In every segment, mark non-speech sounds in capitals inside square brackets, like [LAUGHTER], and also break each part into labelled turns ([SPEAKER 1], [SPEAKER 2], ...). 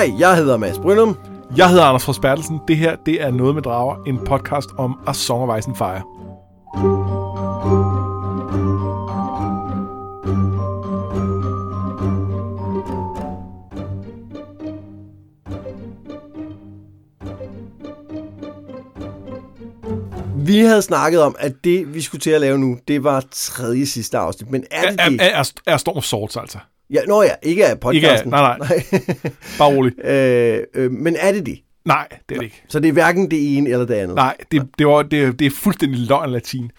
[SPEAKER 1] Hej, jeg hedder Mads Brynum.
[SPEAKER 2] Jeg hedder Anders Fros Bertelsen. Det her, det er Noget med Drager, en podcast om A Song of Ice and Fire.
[SPEAKER 1] Vi havde snakket om, at det, vi skulle til at lave nu, det var tredje sidste afsnit. Men er det
[SPEAKER 2] Er,
[SPEAKER 1] det?
[SPEAKER 2] er, er, er Storm of Swords, altså.
[SPEAKER 1] Ja, nå ja, ikke af podcasten.
[SPEAKER 2] Ikke af- [LAUGHS] nej, Bare rolig. [LAUGHS]
[SPEAKER 1] øh, øh, men er det det?
[SPEAKER 2] Nej, det er det ikke.
[SPEAKER 1] Så det er hverken det ene eller det andet?
[SPEAKER 2] Nej, det, det, var, det, det er fuldstændig løgn latin.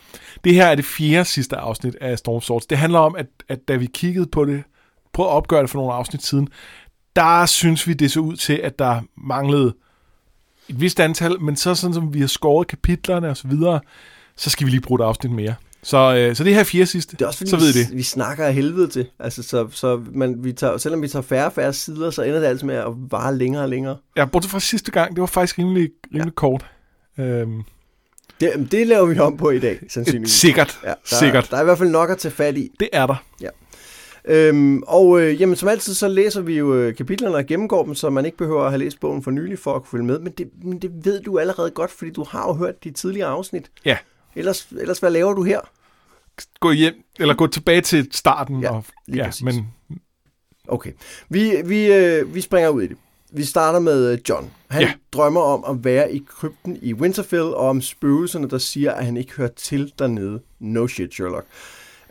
[SPEAKER 2] Det her er det fjerde sidste afsnit af Storm Swords. Det handler om, at, at da vi kiggede på det, prøvede at opgøre det for nogle afsnit siden, der synes vi, det så ud til, at der manglede et vist antal, men så sådan som vi har skåret kapitlerne og så videre, så skal vi lige bruge et afsnit mere. Så, øh, så det her er fjerde sidste,
[SPEAKER 1] Det er også fordi,
[SPEAKER 2] så ved I det.
[SPEAKER 1] vi, vi snakker af helvede til. Altså, så, så man, vi tager, selvom vi tager færre og færre sider, så ender det altså med at vare længere og længere.
[SPEAKER 2] Ja, bortset fra sidste gang, det var faktisk rimelig, rimelig ja. kort. Øhm,
[SPEAKER 1] Det, det laver vi om på i dag, [LAUGHS] sandsynligvis.
[SPEAKER 2] sikkert,
[SPEAKER 1] Ja, der,
[SPEAKER 2] sikkert.
[SPEAKER 1] Der er i hvert fald nok at tage fat i.
[SPEAKER 2] Det er der.
[SPEAKER 1] Øhm, og øh, jamen, som altid, så læser vi jo øh, kapitlerne og gennemgår dem, så man ikke behøver at have læst bogen for nylig for at kunne følge med. Men det, men det ved du allerede godt, fordi du har jo hørt de tidligere afsnit.
[SPEAKER 2] Ja.
[SPEAKER 1] Ellers, ellers hvad laver du her?
[SPEAKER 2] Gå hjem, eller gå tilbage til starten.
[SPEAKER 1] Ja,
[SPEAKER 2] og, ja,
[SPEAKER 1] præcis.
[SPEAKER 2] men
[SPEAKER 1] Okay. Vi, vi, øh, vi springer ud i det. Vi starter med øh, John. Han
[SPEAKER 2] Ja.
[SPEAKER 1] drømmer om at være i krypten i Winterfell, og om spøgelserne, der siger, at han ikke hører til dernede. No shit, Sherlock.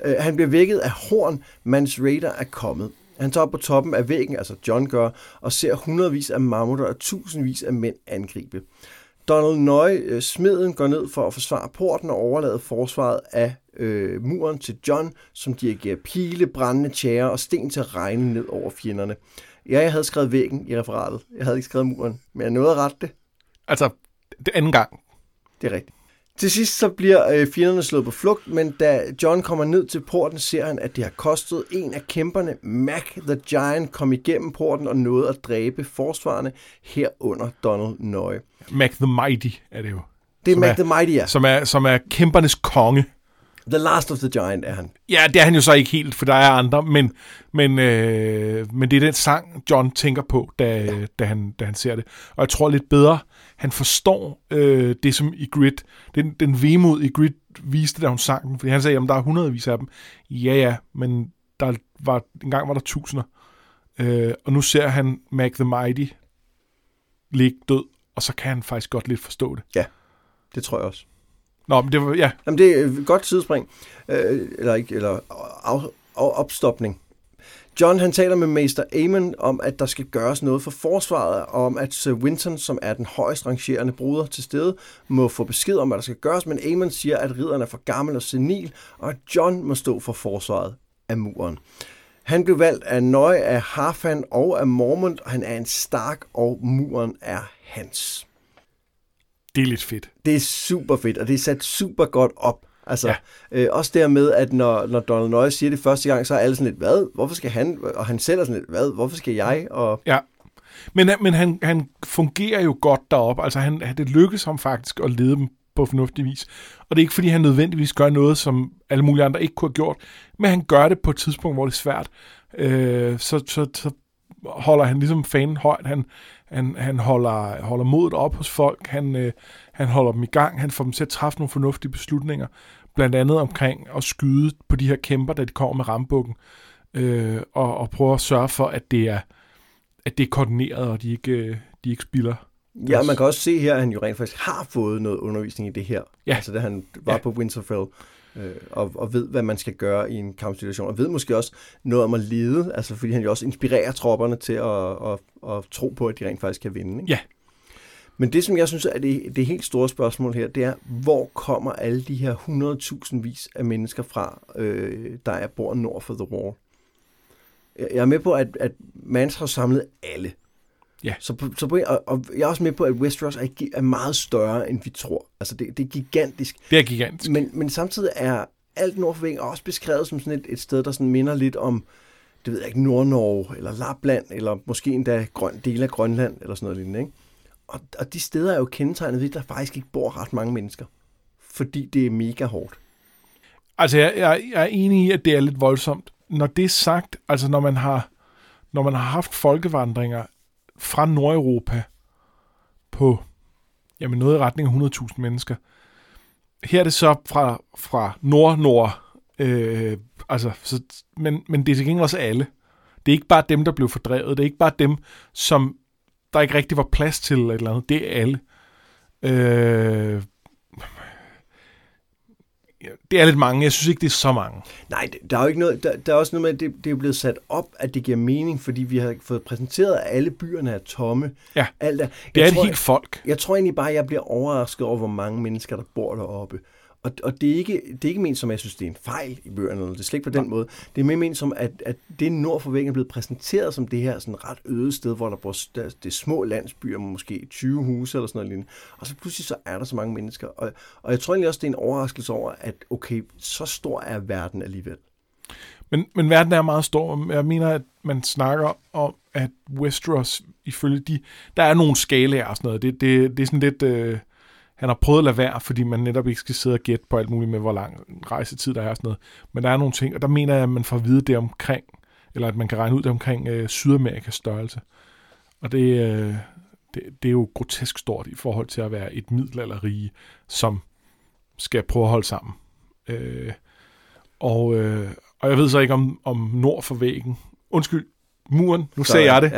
[SPEAKER 1] Øh, han bliver vækket af horn, mens Raider er kommet. Han tager op på toppen af væggen, altså John gør, og ser hundredvis af mammutter og tusindvis af mænd angribe. Donald Nøje, øh, smeden, går ned for at forsvare porten og overlade forsvaret af øh, muren til John, som dirigerer pile, brændende tjære og sten til at regne ned over fjenderne. Ja, jeg havde skrevet væggen i referatet. Jeg havde ikke skrevet muren, men jeg nåede at rette det.
[SPEAKER 2] altså, det anden gang.
[SPEAKER 1] Det er rigtigt. Til sidst så bliver øh, fjenderne slået på flugt, men da John kommer ned til porten, ser han, at det har kostet en af kæmperne, Mac the Giant, kom igennem porten og nåede at dræbe forsvarerne herunder Donald Nøje.
[SPEAKER 2] Mac the Mighty er det jo.
[SPEAKER 1] Det er Mac
[SPEAKER 2] er-
[SPEAKER 1] the Mighty, ja.
[SPEAKER 2] Som er, som er kæmpernes konge.
[SPEAKER 1] The Last of the Giant er han.
[SPEAKER 2] Ja, det er han jo så ikke helt, for der er andre, men, men, øh, men det er den sang, John tænker på, da, ja. da, han, da han ser det. Og jeg tror lidt bedre, han forstår øh, det, som i Grid, den, den vemod i Grid viste, da hun sang den. Fordi han sagde, at der er hundredvis af dem. Ja, ja, men der var, engang var der tusinder. Øh, og nu ser han Mac the Mighty ligge død, og så kan han faktisk godt lidt forstå det.
[SPEAKER 1] Det tror jeg også.
[SPEAKER 2] Nå, men det var, ja,
[SPEAKER 1] Jamen, det er et godt sidespring. Øh, eller ikke, eller af, af, opstopning. John han taler med Mester Amon om, at der skal gøres noget for forsvaret, og om at Sir Winton, som er den højst rangerende bruder til stede, må få besked om, hvad der skal gøres, men Amon siger, at ridderen er for gammel og senil, og at John må stå for forsvaret af muren. Han blev valgt af Nøje, af Harfan og af Mormont, og han er en stark, og muren er hans.
[SPEAKER 2] det er lidt fedt.
[SPEAKER 1] Det er super fedt, og det er sat super godt op. Altså, ja. Øh, også dermed, at når, når Donald Nøje siger det første gang, så er alle sådan lidt, hvad? Hvorfor skal han? Og han selv er sådan lidt, hvad? Hvorfor skal jeg? Og
[SPEAKER 2] Ja. Men, han- men han, han fungerer jo godt deroppe. Altså, han, han- det lykkes ham faktisk at lede dem på fornuftig vis. Og det er ikke, fordi han nødvendigvis gør noget, som alle mulige andre ikke kunne have gjort, men han gør det på et tidspunkt, hvor det er svært. Øh, så, så, så holder han ligesom fanen højt. Han, han, han holder, holder modet op hos folk. Han, øh, han holder dem i gang. Han får dem til at træffe nogle fornuftige beslutninger. Blandt andet omkring at skyde på de her kæmper, da de kommer med rambukken. Øh, og, og prøve at sørge for, at det er, at det er koordineret, og de ikke, øh, de ikke spilder.
[SPEAKER 1] ja, man kan også se her, at han jo rent faktisk har fået noget undervisning i det her.
[SPEAKER 2] Ja.
[SPEAKER 1] Altså, da han var
[SPEAKER 2] Ja.
[SPEAKER 1] på Winterfell, øh, og, og ved, hvad man skal gøre i en kampsituation. Og ved måske også noget om at lede, altså fordi han jo også inspirerer tropperne til at, at, at tro på, at de rent faktisk kan vinde. Ikke?
[SPEAKER 2] Ja.
[SPEAKER 1] Men det, som jeg synes er det, det helt store spørgsmål her, det er, hvor kommer alle de her 100.000 vis af mennesker fra, øh, der er bor nord for The Wall? Jeg er med på, at, at Mans har samlet alle.
[SPEAKER 2] Ja.
[SPEAKER 1] Så på, så på, og, og jeg er også med på, at Westeros er, er meget større, end vi tror. Altså, det, det er gigantisk.
[SPEAKER 2] Det er gigantisk.
[SPEAKER 1] Men, men samtidig er alt nord for væggen også beskrevet som sådan et, et sted, der sådan minder lidt om, det ved jeg ikke, Nord-Norge, eller Lapland, eller måske endda grøn, del af Grønland, eller sådan noget lignende, ikke? Og, og de steder er jo kendetegnet ved, at der faktisk ikke bor ret mange mennesker. Fordi det er mega hårdt.
[SPEAKER 2] Altså, jeg, jeg, jeg er enig i, at det er lidt voldsomt. Når det er sagt, altså når man har, når man har haft folkevandringer fra Nordeuropa på jamen noget i retning af 100.000 mennesker. Her er det så fra, fra nord-nord, øh, altså, så, men, men det er til gengæld også alle. Det er ikke bare dem, der blev fordrevet. Det er ikke bare dem, som der ikke rigtig var plads til eller et eller andet. Det er alle. Øh, det er lidt mange. Jeg synes ikke, det er så mange.
[SPEAKER 1] Nej, der er jo ikke noget, der, der er også noget med, at det, det er blevet sat op, at det giver mening, fordi vi har fået præsenteret, at alle byerne er tomme.
[SPEAKER 2] Ja,
[SPEAKER 1] Alt er,
[SPEAKER 2] det er
[SPEAKER 1] jeg
[SPEAKER 2] et helt folk.
[SPEAKER 1] Jeg tror egentlig bare, at jeg bliver overrasket over, hvor mange mennesker, der bor deroppe. Og, og det, er ikke, det er ikke ment som, at jeg synes, det er en fejl i bøgerne. eller Det er slet ikke på den måde. Det er mere ment som, at, at det nord for væggen er blevet præsenteret som det her sådan ret øde sted, hvor der bor der, det er små landsbyer, måske 20 huse eller sådan noget lignende. Og så pludselig så er der så mange mennesker. Og, og jeg tror egentlig også, det er en overraskelse over, at okay, så stor er verden alligevel.
[SPEAKER 2] Men, men verden er meget stor. Jeg mener, at man snakker om, at Westeros, ifølge de... Der er nogle skalaer og sådan noget. Det, det, det er sådan lidt... Øh, han har prøvet at lade være, fordi man netop ikke skal sidde og gætte på alt muligt med, hvor lang rejsetid der er og sådan noget. Men der er nogle ting, og der mener jeg, at man får at vide det omkring, eller at man kan regne ud det omkring øh, Sydamerikas størrelse. Og det, øh, det, det er jo grotesk stort i forhold til at være et middelalderrige, som skal prøve at holde sammen. Øh, og, øh, og jeg ved så ikke om, om nord for væggen, undskyld, muren, nu
[SPEAKER 1] Så,
[SPEAKER 2] sagde jeg det,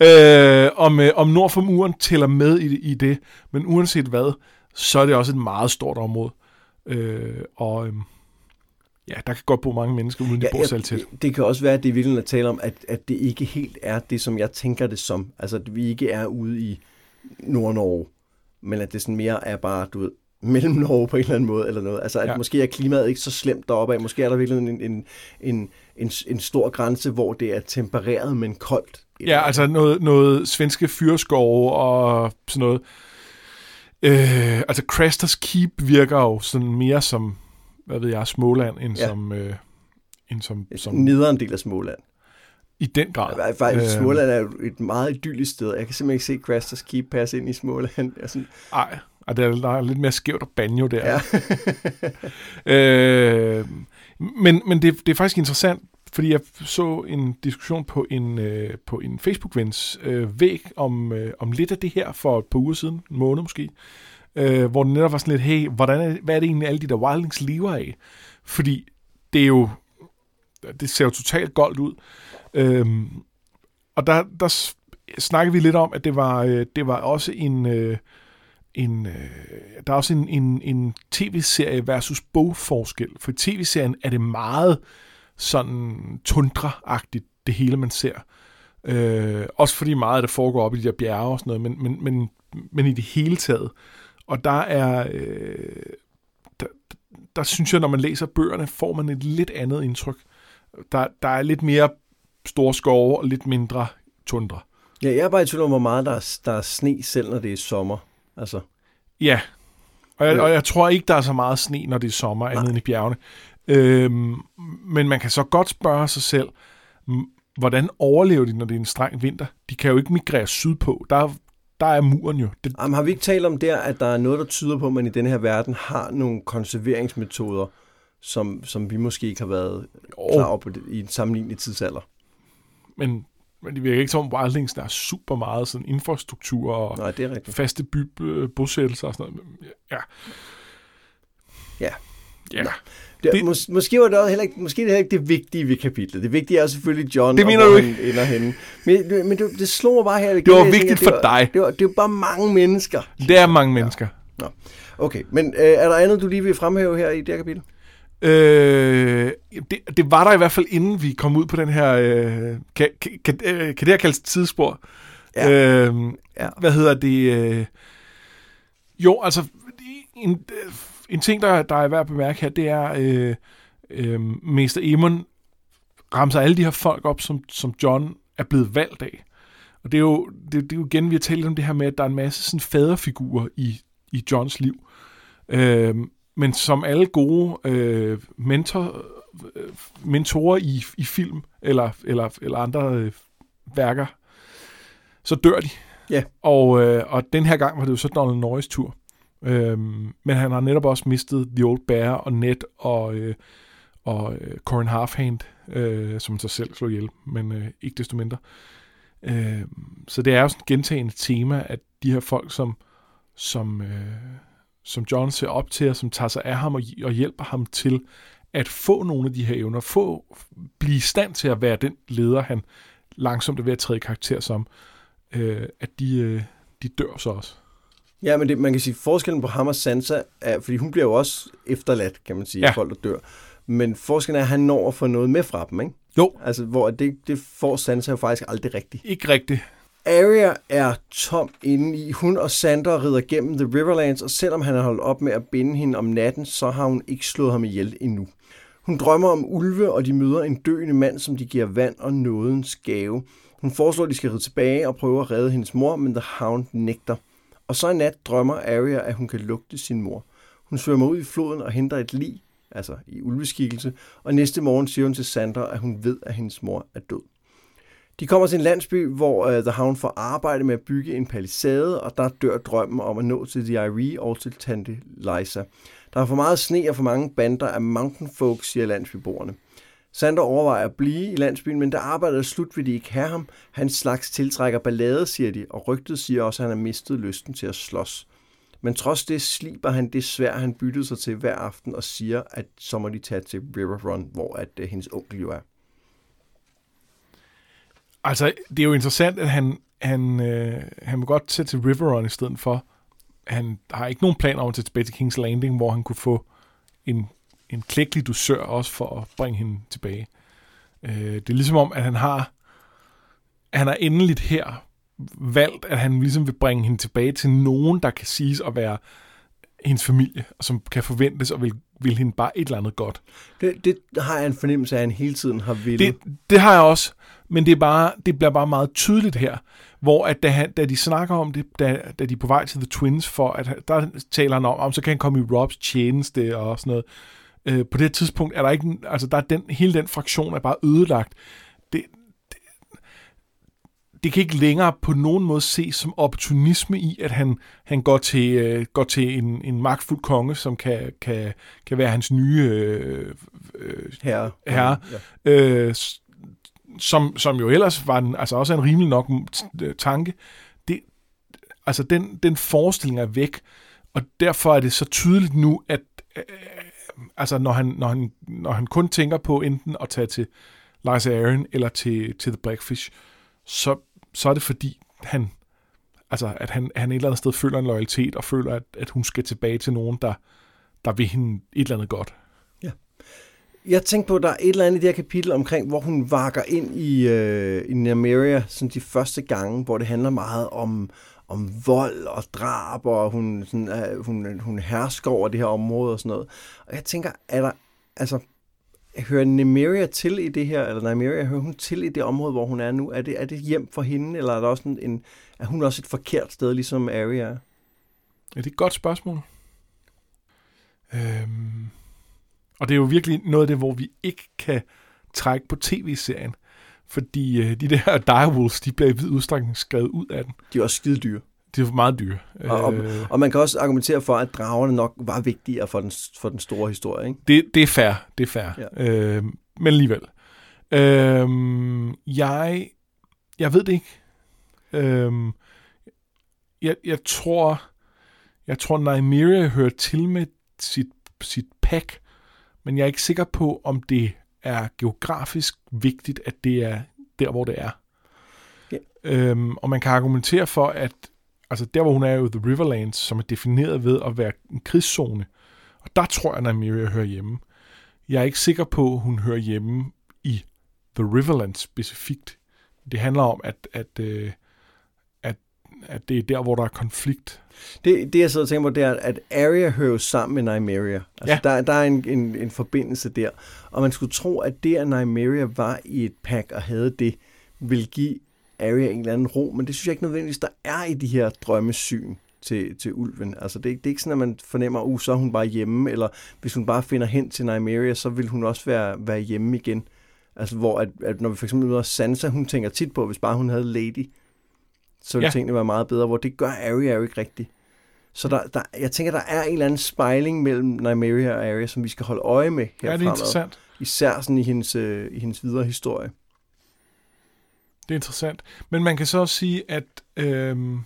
[SPEAKER 1] Ja.
[SPEAKER 2] øh, om, øh, om nord for muren tæller med i, i det, men uanset hvad, så er det også et meget stort område. Øh, og øh, ja, der kan godt bo mange mennesker, uden de
[SPEAKER 1] Ja,
[SPEAKER 2] bor selv tæt.
[SPEAKER 1] det, det kan også være, at det er virkelig at tale om, at, at det ikke helt er det, som jeg tænker det som. Altså, at vi ikke er ude i Nord-Norge, men at det sådan mere er bare, du ved, mellem Norge på en eller anden måde, eller noget. Altså, at
[SPEAKER 2] Ja.
[SPEAKER 1] måske er klimaet ikke så slemt deroppe af. Måske er der virkelig en, en, en, en, en stor grænse, hvor det er tempereret, men koldt.
[SPEAKER 2] Ja, altså noget, noget svenske fyrskove og sådan noget. Øh, altså Cresters Keep virker jo sådan mere som, hvad ved jeg, Småland, end
[SPEAKER 1] Ja.
[SPEAKER 2] som, øh, end som, som
[SPEAKER 1] Nederen del af Småland.
[SPEAKER 2] i den grad.
[SPEAKER 1] Faktisk,
[SPEAKER 2] Øh.
[SPEAKER 1] Småland er jo et meget idyllisk sted. Jeg kan simpelthen ikke se Crasters Keep passe ind i Småland. [LAUGHS] Jeg er sådan,
[SPEAKER 2] Ej, og der, er- der er lidt mere skævt og banjo der.
[SPEAKER 1] ja. [LAUGHS]
[SPEAKER 2] Øh, men men det, det er faktisk interessant, fordi jeg så en diskussion på en, øh, på en Facebook-vens øh, væg om, øh, om lidt af det her for et par uger siden, en måned måske, øh, hvor det netop var sådan lidt, hey, hvordan er, hvad er det egentlig alle de der wildlings lever af? Fordi det er jo, det ser jo totalt goldt ud. Øhm, og der, der snakkede vi lidt om, at det var, øh, det var også en, øh, en øh, der er også en, en, en tv-serie versus bogforskel. For i tv-serien er det meget sådan tundraagtigt, det hele man ser. Øh, også fordi meget af det foregår op i de der bjerge og sådan noget, men, men, men, men i det hele taget. Og der er, øh, der, der synes jeg, når man læser bøgerne, får man et lidt andet indtryk. Der, der er lidt mere store skove og lidt mindre tundra.
[SPEAKER 1] ja, jeg er bare i tvivl om, hvor meget der er, der er sne, selv når det er sommer. Altså,
[SPEAKER 2] Ja, og jeg,
[SPEAKER 1] Ja.
[SPEAKER 2] og jeg tror ikke, der er så meget sne, når det er sommer, andet end i bjergene. Øhm, men man kan så godt spørge sig selv, hvordan overlever de, når det er en streng vinter? De kan jo ikke migrere sydpå. Der, der er muren jo. Det,
[SPEAKER 1] Jamen, har vi ikke talt om der, at der er noget, der tyder på, at man i denne her verden har nogle konserveringsmetoder, som, som vi måske ikke har været klar over på det, i en sammenlignelig tidsalder?
[SPEAKER 2] men, men det virker ikke som om Wildlings, der er super meget sådan infrastruktur og
[SPEAKER 1] Nej, det er rigtigt.
[SPEAKER 2] faste by, øh, bosættelser og sådan noget. Ja.
[SPEAKER 1] Ja.
[SPEAKER 2] Ja.
[SPEAKER 1] Det,
[SPEAKER 2] Det-
[SPEAKER 1] det, mås, måske var det også heller ikke, måske det heller ikke det vigtige ved kapitlet. Det vigtige er selvfølgelig John,
[SPEAKER 2] Det
[SPEAKER 1] og
[SPEAKER 2] mener
[SPEAKER 1] hvor
[SPEAKER 2] du
[SPEAKER 1] han ender henne. Men, men det, det slog mig bare her.
[SPEAKER 2] Det var vigtigt
[SPEAKER 1] det
[SPEAKER 2] for
[SPEAKER 1] var,
[SPEAKER 2] dig.
[SPEAKER 1] Det var, det var bare mange mennesker.
[SPEAKER 2] Det er mange mennesker.
[SPEAKER 1] Okay, men øh, er der andet, du lige vil fremhæve her i det her kapitel?
[SPEAKER 2] Øh, det, det var der i hvert fald, inden vi kom ud på den her... Øh, kan, kan, kan, øh, kan det her kaldes tidsspor?
[SPEAKER 1] Ja.
[SPEAKER 2] Øh,
[SPEAKER 1] Ja.
[SPEAKER 2] Hvad hedder det? Øh, jo, altså, en, en ting, der, der er værd at bemærke her, det er, øh, øh, Mester Emon ramser alle de her folk op, som, som John er blevet valgt af. Og det er, jo, det, det er jo igen, vi har talt om det her med, at der er en masse sådan faderfigurer i, i Johns liv. Øh, men som alle gode øh, mentor, øh, mentorer i, i film eller, eller, eller andre øh, værker, så dør de.
[SPEAKER 1] Ja.
[SPEAKER 2] Og, øh, og den her gang var det jo så Donald Norris tur. Øhm, men han har netop også mistet The Old Bear og Ned og, øh, og øh, Corin Halfhand, øh, som sig selv slog ihjel, men øh, ikke desto mindre. Øh, så det er jo sådan et gentagende tema, at de her folk, som, som, øh, som John ser op til, og som tager sig af ham og, og hjælper ham til at få nogle af de her evner, få, blive i stand til at være den leder, han langsomt er ved at træde karakter som, øh, at de, øh, de dør så også.
[SPEAKER 1] Ja, men det, man kan sige, forskellen på ham og Sansa er, fordi hun bliver jo også efterladt, kan man sige, ja. folk, der dør. Men forskellen er, at han når at få noget med fra dem, ikke?
[SPEAKER 2] Jo.
[SPEAKER 1] Altså, hvor det, det får Sansa jo faktisk aldrig rigtigt.
[SPEAKER 2] Ikke rigtigt.
[SPEAKER 1] Arya er tom inde i. Hun og Sandra rider gennem The Riverlands, og selvom han har holdt op med at binde hende om natten, så har hun ikke slået ham ihjel endnu. Hun drømmer om ulve, og de møder en døende mand, som de giver vand og nådens gave. Hun foreslår, at de skal ride tilbage og prøve at redde hendes mor, men The Hound nægter. Og så en nat drømmer Arya, at hun kan lugte sin mor. Hun svømmer ud i floden og henter et lig, altså i ulveskikkelse, og næste morgen siger hun til Sandra, at hun ved, at hendes mor er død. De kommer til en landsby, hvor uh, The Hound får arbejde med at bygge en palisade, og der dør drømmen om at nå til The Irie og til Tante Liza. Der er for meget sne og for mange bander af mountain folk, siger landsbyboerne. Sander overvejer at blive i landsbyen, men da arbejdet er slut, vil de ikke have ham. Hans slags tiltrækker ballade, siger de, og rygtet siger også, at han har mistet lysten til at slås. Men trods det sliber han det svær, han byttede sig til hver aften, og siger, at så må de tage til River Run, hvor at, uh, hendes onkel jo er.
[SPEAKER 2] Altså, det er jo interessant, at han, han, øh, han vil godt tage til River Run i stedet for. Han har ikke nogen planer om at tage tilbage til King's Landing, hvor han kunne få en en klækkelig dusør også for at bringe hende tilbage. Øh, det er ligesom om, at han har han har endeligt her valgt, at han ligesom vil bringe hende tilbage til nogen, der kan siges at være hendes familie, og som kan forventes og vil, vil hende bare et eller andet godt.
[SPEAKER 1] Det, det har jeg en fornemmelse af, at han hele tiden har ville.
[SPEAKER 2] Det, det har jeg også, men det, er bare, det bliver bare meget tydeligt her, hvor at da, han, da de snakker om det, da, da de er på vej til The Twins, for at der taler han om, om så kan han komme i Robs tjeneste og sådan noget. Øh, på det tidspunkt er der ikke, altså der er den, hele den fraktion er bare ødelagt. Det, det, det kan ikke længere på nogen måde ses som opportunisme i, at han, han går til, øh, går til en, en magtfuld konge, som kan, kan, kan være hans nye øh,
[SPEAKER 1] øh, herre.
[SPEAKER 2] herre ja. øh, som, som jo ellers var en, altså også en rimelig nok øh, tanke. Det, altså den, den forestilling er væk, og derfor er det så tydeligt nu, at øh, øh altså når han, når, han, når han kun tænker på enten at tage til Liza Aaron eller til, til The Blackfish, så, så er det fordi, han, altså, at han, han et eller andet sted føler en loyalitet og føler, at, at hun skal tilbage til nogen, der, der vil hende et eller andet godt.
[SPEAKER 1] Jeg tænkte på, at der er et eller andet i det her kapitel omkring, hvor hun vakker ind i, øh, i Nymeria, sådan de første gange, hvor det handler meget om, om vold og drab, og hun, sådan, øh, hun, hun hersker over det her område og sådan noget. Og jeg tænker, er der, altså, hører Nymeria til i det her, eller Nymeria, hører hun til i det område, hvor hun er nu? Er det, er det hjem for hende, eller er, der også en, en, er hun også et forkert sted, ligesom Arya er?
[SPEAKER 2] Ja, det er et godt spørgsmål. Øhm, og det er jo virkelig noget af det, hvor vi ikke kan trække på tv-serien. Fordi øh, de der [LAUGHS] direwolves, de bliver i vid udstrækning skrevet ud af den.
[SPEAKER 1] De er også skide dyre.
[SPEAKER 2] De er meget dyre.
[SPEAKER 1] Og, og, øh. og man kan også argumentere for, at dragerne nok var vigtigere for den, for den store historie. Ikke?
[SPEAKER 2] Det, det er fair, det er fair. Ja. Øh, men alligevel. Øh, jeg, jeg ved det ikke. Øh, jeg, jeg tror, jeg tror, Nymeria hører til med sit, sit pack, men jeg er ikke sikker på, om det er geografisk vigtigt, at det er der, hvor det er. Ja. Øhm, og man kan argumentere for, at altså der, hvor hun er jo The Riverlands, som er defineret ved at være en krigszone, og der tror jeg, at Nymeria hører hjemme. Jeg er ikke sikker på, at hun hører hjemme i The Riverlands specifikt. Det handler om, at, at, øh, at, at det er der, hvor der er konflikt.
[SPEAKER 1] Det, det jeg sidder og tænker på, det er, at Arya hører jo sammen med Nymeria. Altså, ja. der, der er en, en, en forbindelse der. Og man skulle tro, at det, at Nymeria var i et pack og havde det, vil give Arya en eller anden ro, men det synes jeg ikke nødvendigvis, der er i de her drømmesyn til, til ulven. Altså det, det er ikke sådan, at man fornemmer, uh, så er hun bare hjemme, eller hvis hun bare finder hen til Nymeria, så vil hun også være, være hjemme igen. Altså hvor, at, at når vi for eksempel møder Sansa, hun tænker tit på, hvis bare hun havde Lady, så ville ja. tingene være meget bedre, hvor det gør Arya jo ikke rigtigt. Så der, der, jeg tænker, der er en eller anden spejling mellem Nymeria og Arya, som vi skal holde øje med her
[SPEAKER 2] Ja, det er interessant.
[SPEAKER 1] Især sådan i hendes, øh, i hendes videre historie.
[SPEAKER 2] Det er interessant. Men man kan så også sige, at øhm,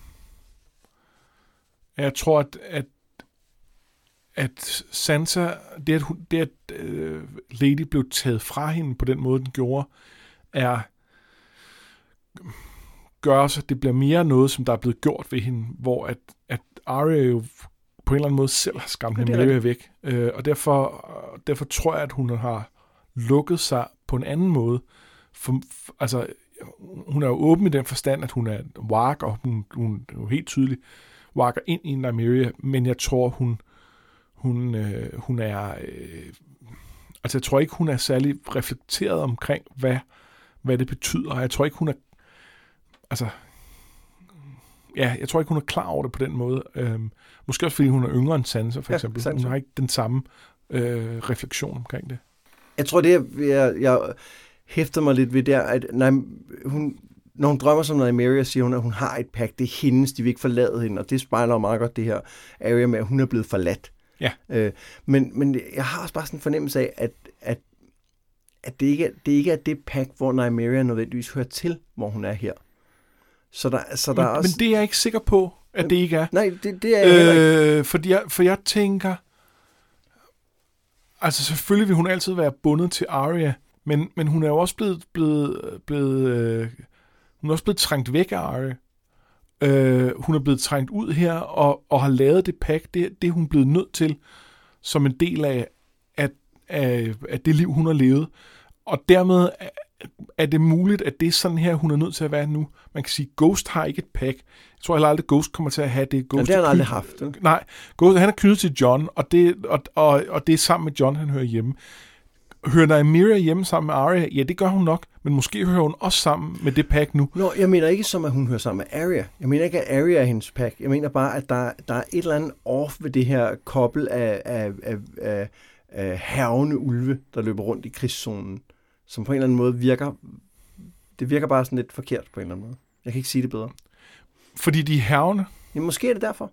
[SPEAKER 2] jeg tror, at, at, at Sansa, det at, hun, det at øh, Lady blev taget fra hende på den måde, den gjorde, er gør også, at det bliver mere noget, som der er blevet gjort ved hende, hvor at, at Arya jo på en eller anden måde selv har
[SPEAKER 1] er
[SPEAKER 2] hende væk. Øh, og derfor, derfor tror jeg, at hun har lukket sig på en anden måde. For, for, altså, hun er jo åben i den forstand, at hun er warg, og hun, hun er jo helt tydeligt warger ind i Nymeria, men jeg tror, hun, hun, øh, hun er... Øh, altså, jeg tror ikke, hun er særlig reflekteret omkring, hvad, hvad det betyder. Jeg tror ikke, hun er... Altså, ja, jeg tror ikke, hun er klar over det på den måde. Øhm, måske også, fordi hun er yngre end Sansa, for
[SPEAKER 1] Ja,
[SPEAKER 2] eksempel.
[SPEAKER 1] Sansa.
[SPEAKER 2] Hun har ikke den samme øh, refleksion omkring det.
[SPEAKER 1] Jeg tror, det jeg, jeg, jeg hæfter mig lidt ved, der, at nej, hun, når hun drømmer som Nymeria, siger hun, at hun har et pack. Det er hendes, de vil ikke forlade hende, og det spejler meget godt det her area med, at hun er blevet forladt.
[SPEAKER 2] Ja.
[SPEAKER 1] Øh, men, men jeg har også bare sådan en fornemmelse af, at, at, at det, ikke er, det ikke er det pack, hvor Nymeria nødvendigvis hører til, hvor hun er her. Så der, så der
[SPEAKER 2] Men,
[SPEAKER 1] er også...
[SPEAKER 2] men det er jeg ikke sikker på, at det ikke er.
[SPEAKER 1] Nej, det, det er jeg heller ikke.
[SPEAKER 2] Øh, fordi jeg, for jeg tænker, altså selvfølgelig vil hun altid være bundet til Arya, men, men hun er jo også blevet, blevet, blevet øh, hun er også blevet trængt væk af Arya. Øh, hun er blevet trængt ud her og, og har lavet det pack, det, det er hun blevet nødt til som en del af, af, af, af det liv, hun har levet. Og dermed er, det muligt, at det er sådan her, hun er nødt til at være nu. Man kan sige, Ghost har ikke et pack. Jeg tror heller aldrig, Ghost kommer til at have det. Ghost
[SPEAKER 1] det har han aldrig haft. vel?
[SPEAKER 2] Nej, Ghost, han er knyttet til John, og det, og, og, og det er sammen med John, han hører hjemme. Hører Nymeria hjemme sammen med Arya? Ja, det gør hun nok, men måske hører hun også sammen med det pack nu.
[SPEAKER 1] Nå, jeg mener ikke som, at hun hører sammen med Arya. Jeg mener ikke, at Arya er hendes pack. Jeg mener bare, at der, der er et eller andet off ved det her kobbel af, af, af, af, af hervende ulve, der løber rundt i krigszonen, som på en eller anden måde virker... Det virker bare sådan lidt forkert på en eller anden måde. Jeg kan ikke sige det bedre.
[SPEAKER 2] Fordi de er hervende.
[SPEAKER 1] Men måske er det derfor.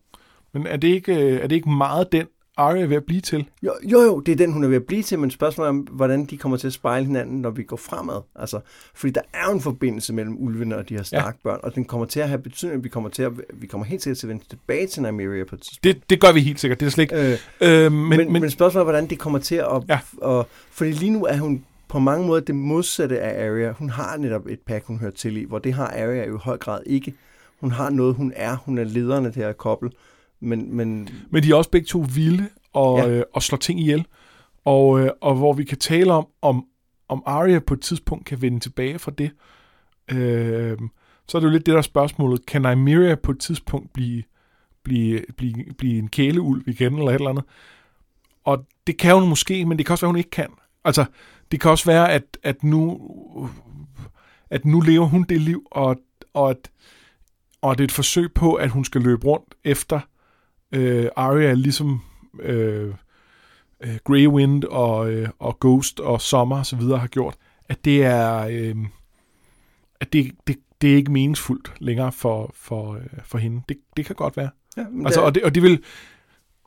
[SPEAKER 2] Men er det ikke, øh, er det ikke meget den Arya er ved at blive til?
[SPEAKER 1] Jo, jo, jo, det er den, hun er ved at blive til, men spørgsmålet er, hvordan de kommer til at spejle hinanden, når vi går fremad. Altså, fordi der er jo en forbindelse mellem ulvene og de her Stark-børn, og den kommer til at have betydning. Vi kommer, til at, vi kommer helt sikkert til at vende tilbage til Nymeria på et tidspunkt.
[SPEAKER 2] Det, det gør vi helt sikkert, det er slet ikke...
[SPEAKER 1] Øh,
[SPEAKER 2] Øh,
[SPEAKER 1] men,
[SPEAKER 2] men,
[SPEAKER 1] men, men, men spørgsmålet er, hvordan det kommer til at...
[SPEAKER 2] Ja.
[SPEAKER 1] Og, fordi lige nu er hun på mange måder det modsatte af Arya. Hun har netop et pack, hun hører til i, hvor det har Arya jo i høj grad ikke. Hun har noget, hun er. Hun er lederen af det her kobbel. Men, men
[SPEAKER 2] men de er også begge to vilde og,
[SPEAKER 1] Ja.
[SPEAKER 2] øh, og slår ting ihjel. Og, øh, og hvor vi kan tale om, om, om Arya på et tidspunkt kan vende tilbage fra det. Øh, så er det jo lidt det der er spørgsmålet. Kan Nymeria på et tidspunkt blive, blive, blive, blive en kæleulv igen, eller et eller andet? Og det kan hun måske, men det kan også være, hun ikke kan. Altså, det kan også være, at, at, nu, at nu lever hun det liv, og, og, at, og det er et forsøg på, at hun skal løbe rundt efter øh, Arya, ligesom øh, øh, Grey Wind og, øh, og Ghost og Sommer og så videre har gjort, at det er, øh, at det, det, det er ikke meningsfuldt længere for, for, øh, for hende. Det, det kan godt være.
[SPEAKER 1] ja,
[SPEAKER 2] Altså,
[SPEAKER 1] der-
[SPEAKER 2] og, det, og det vil,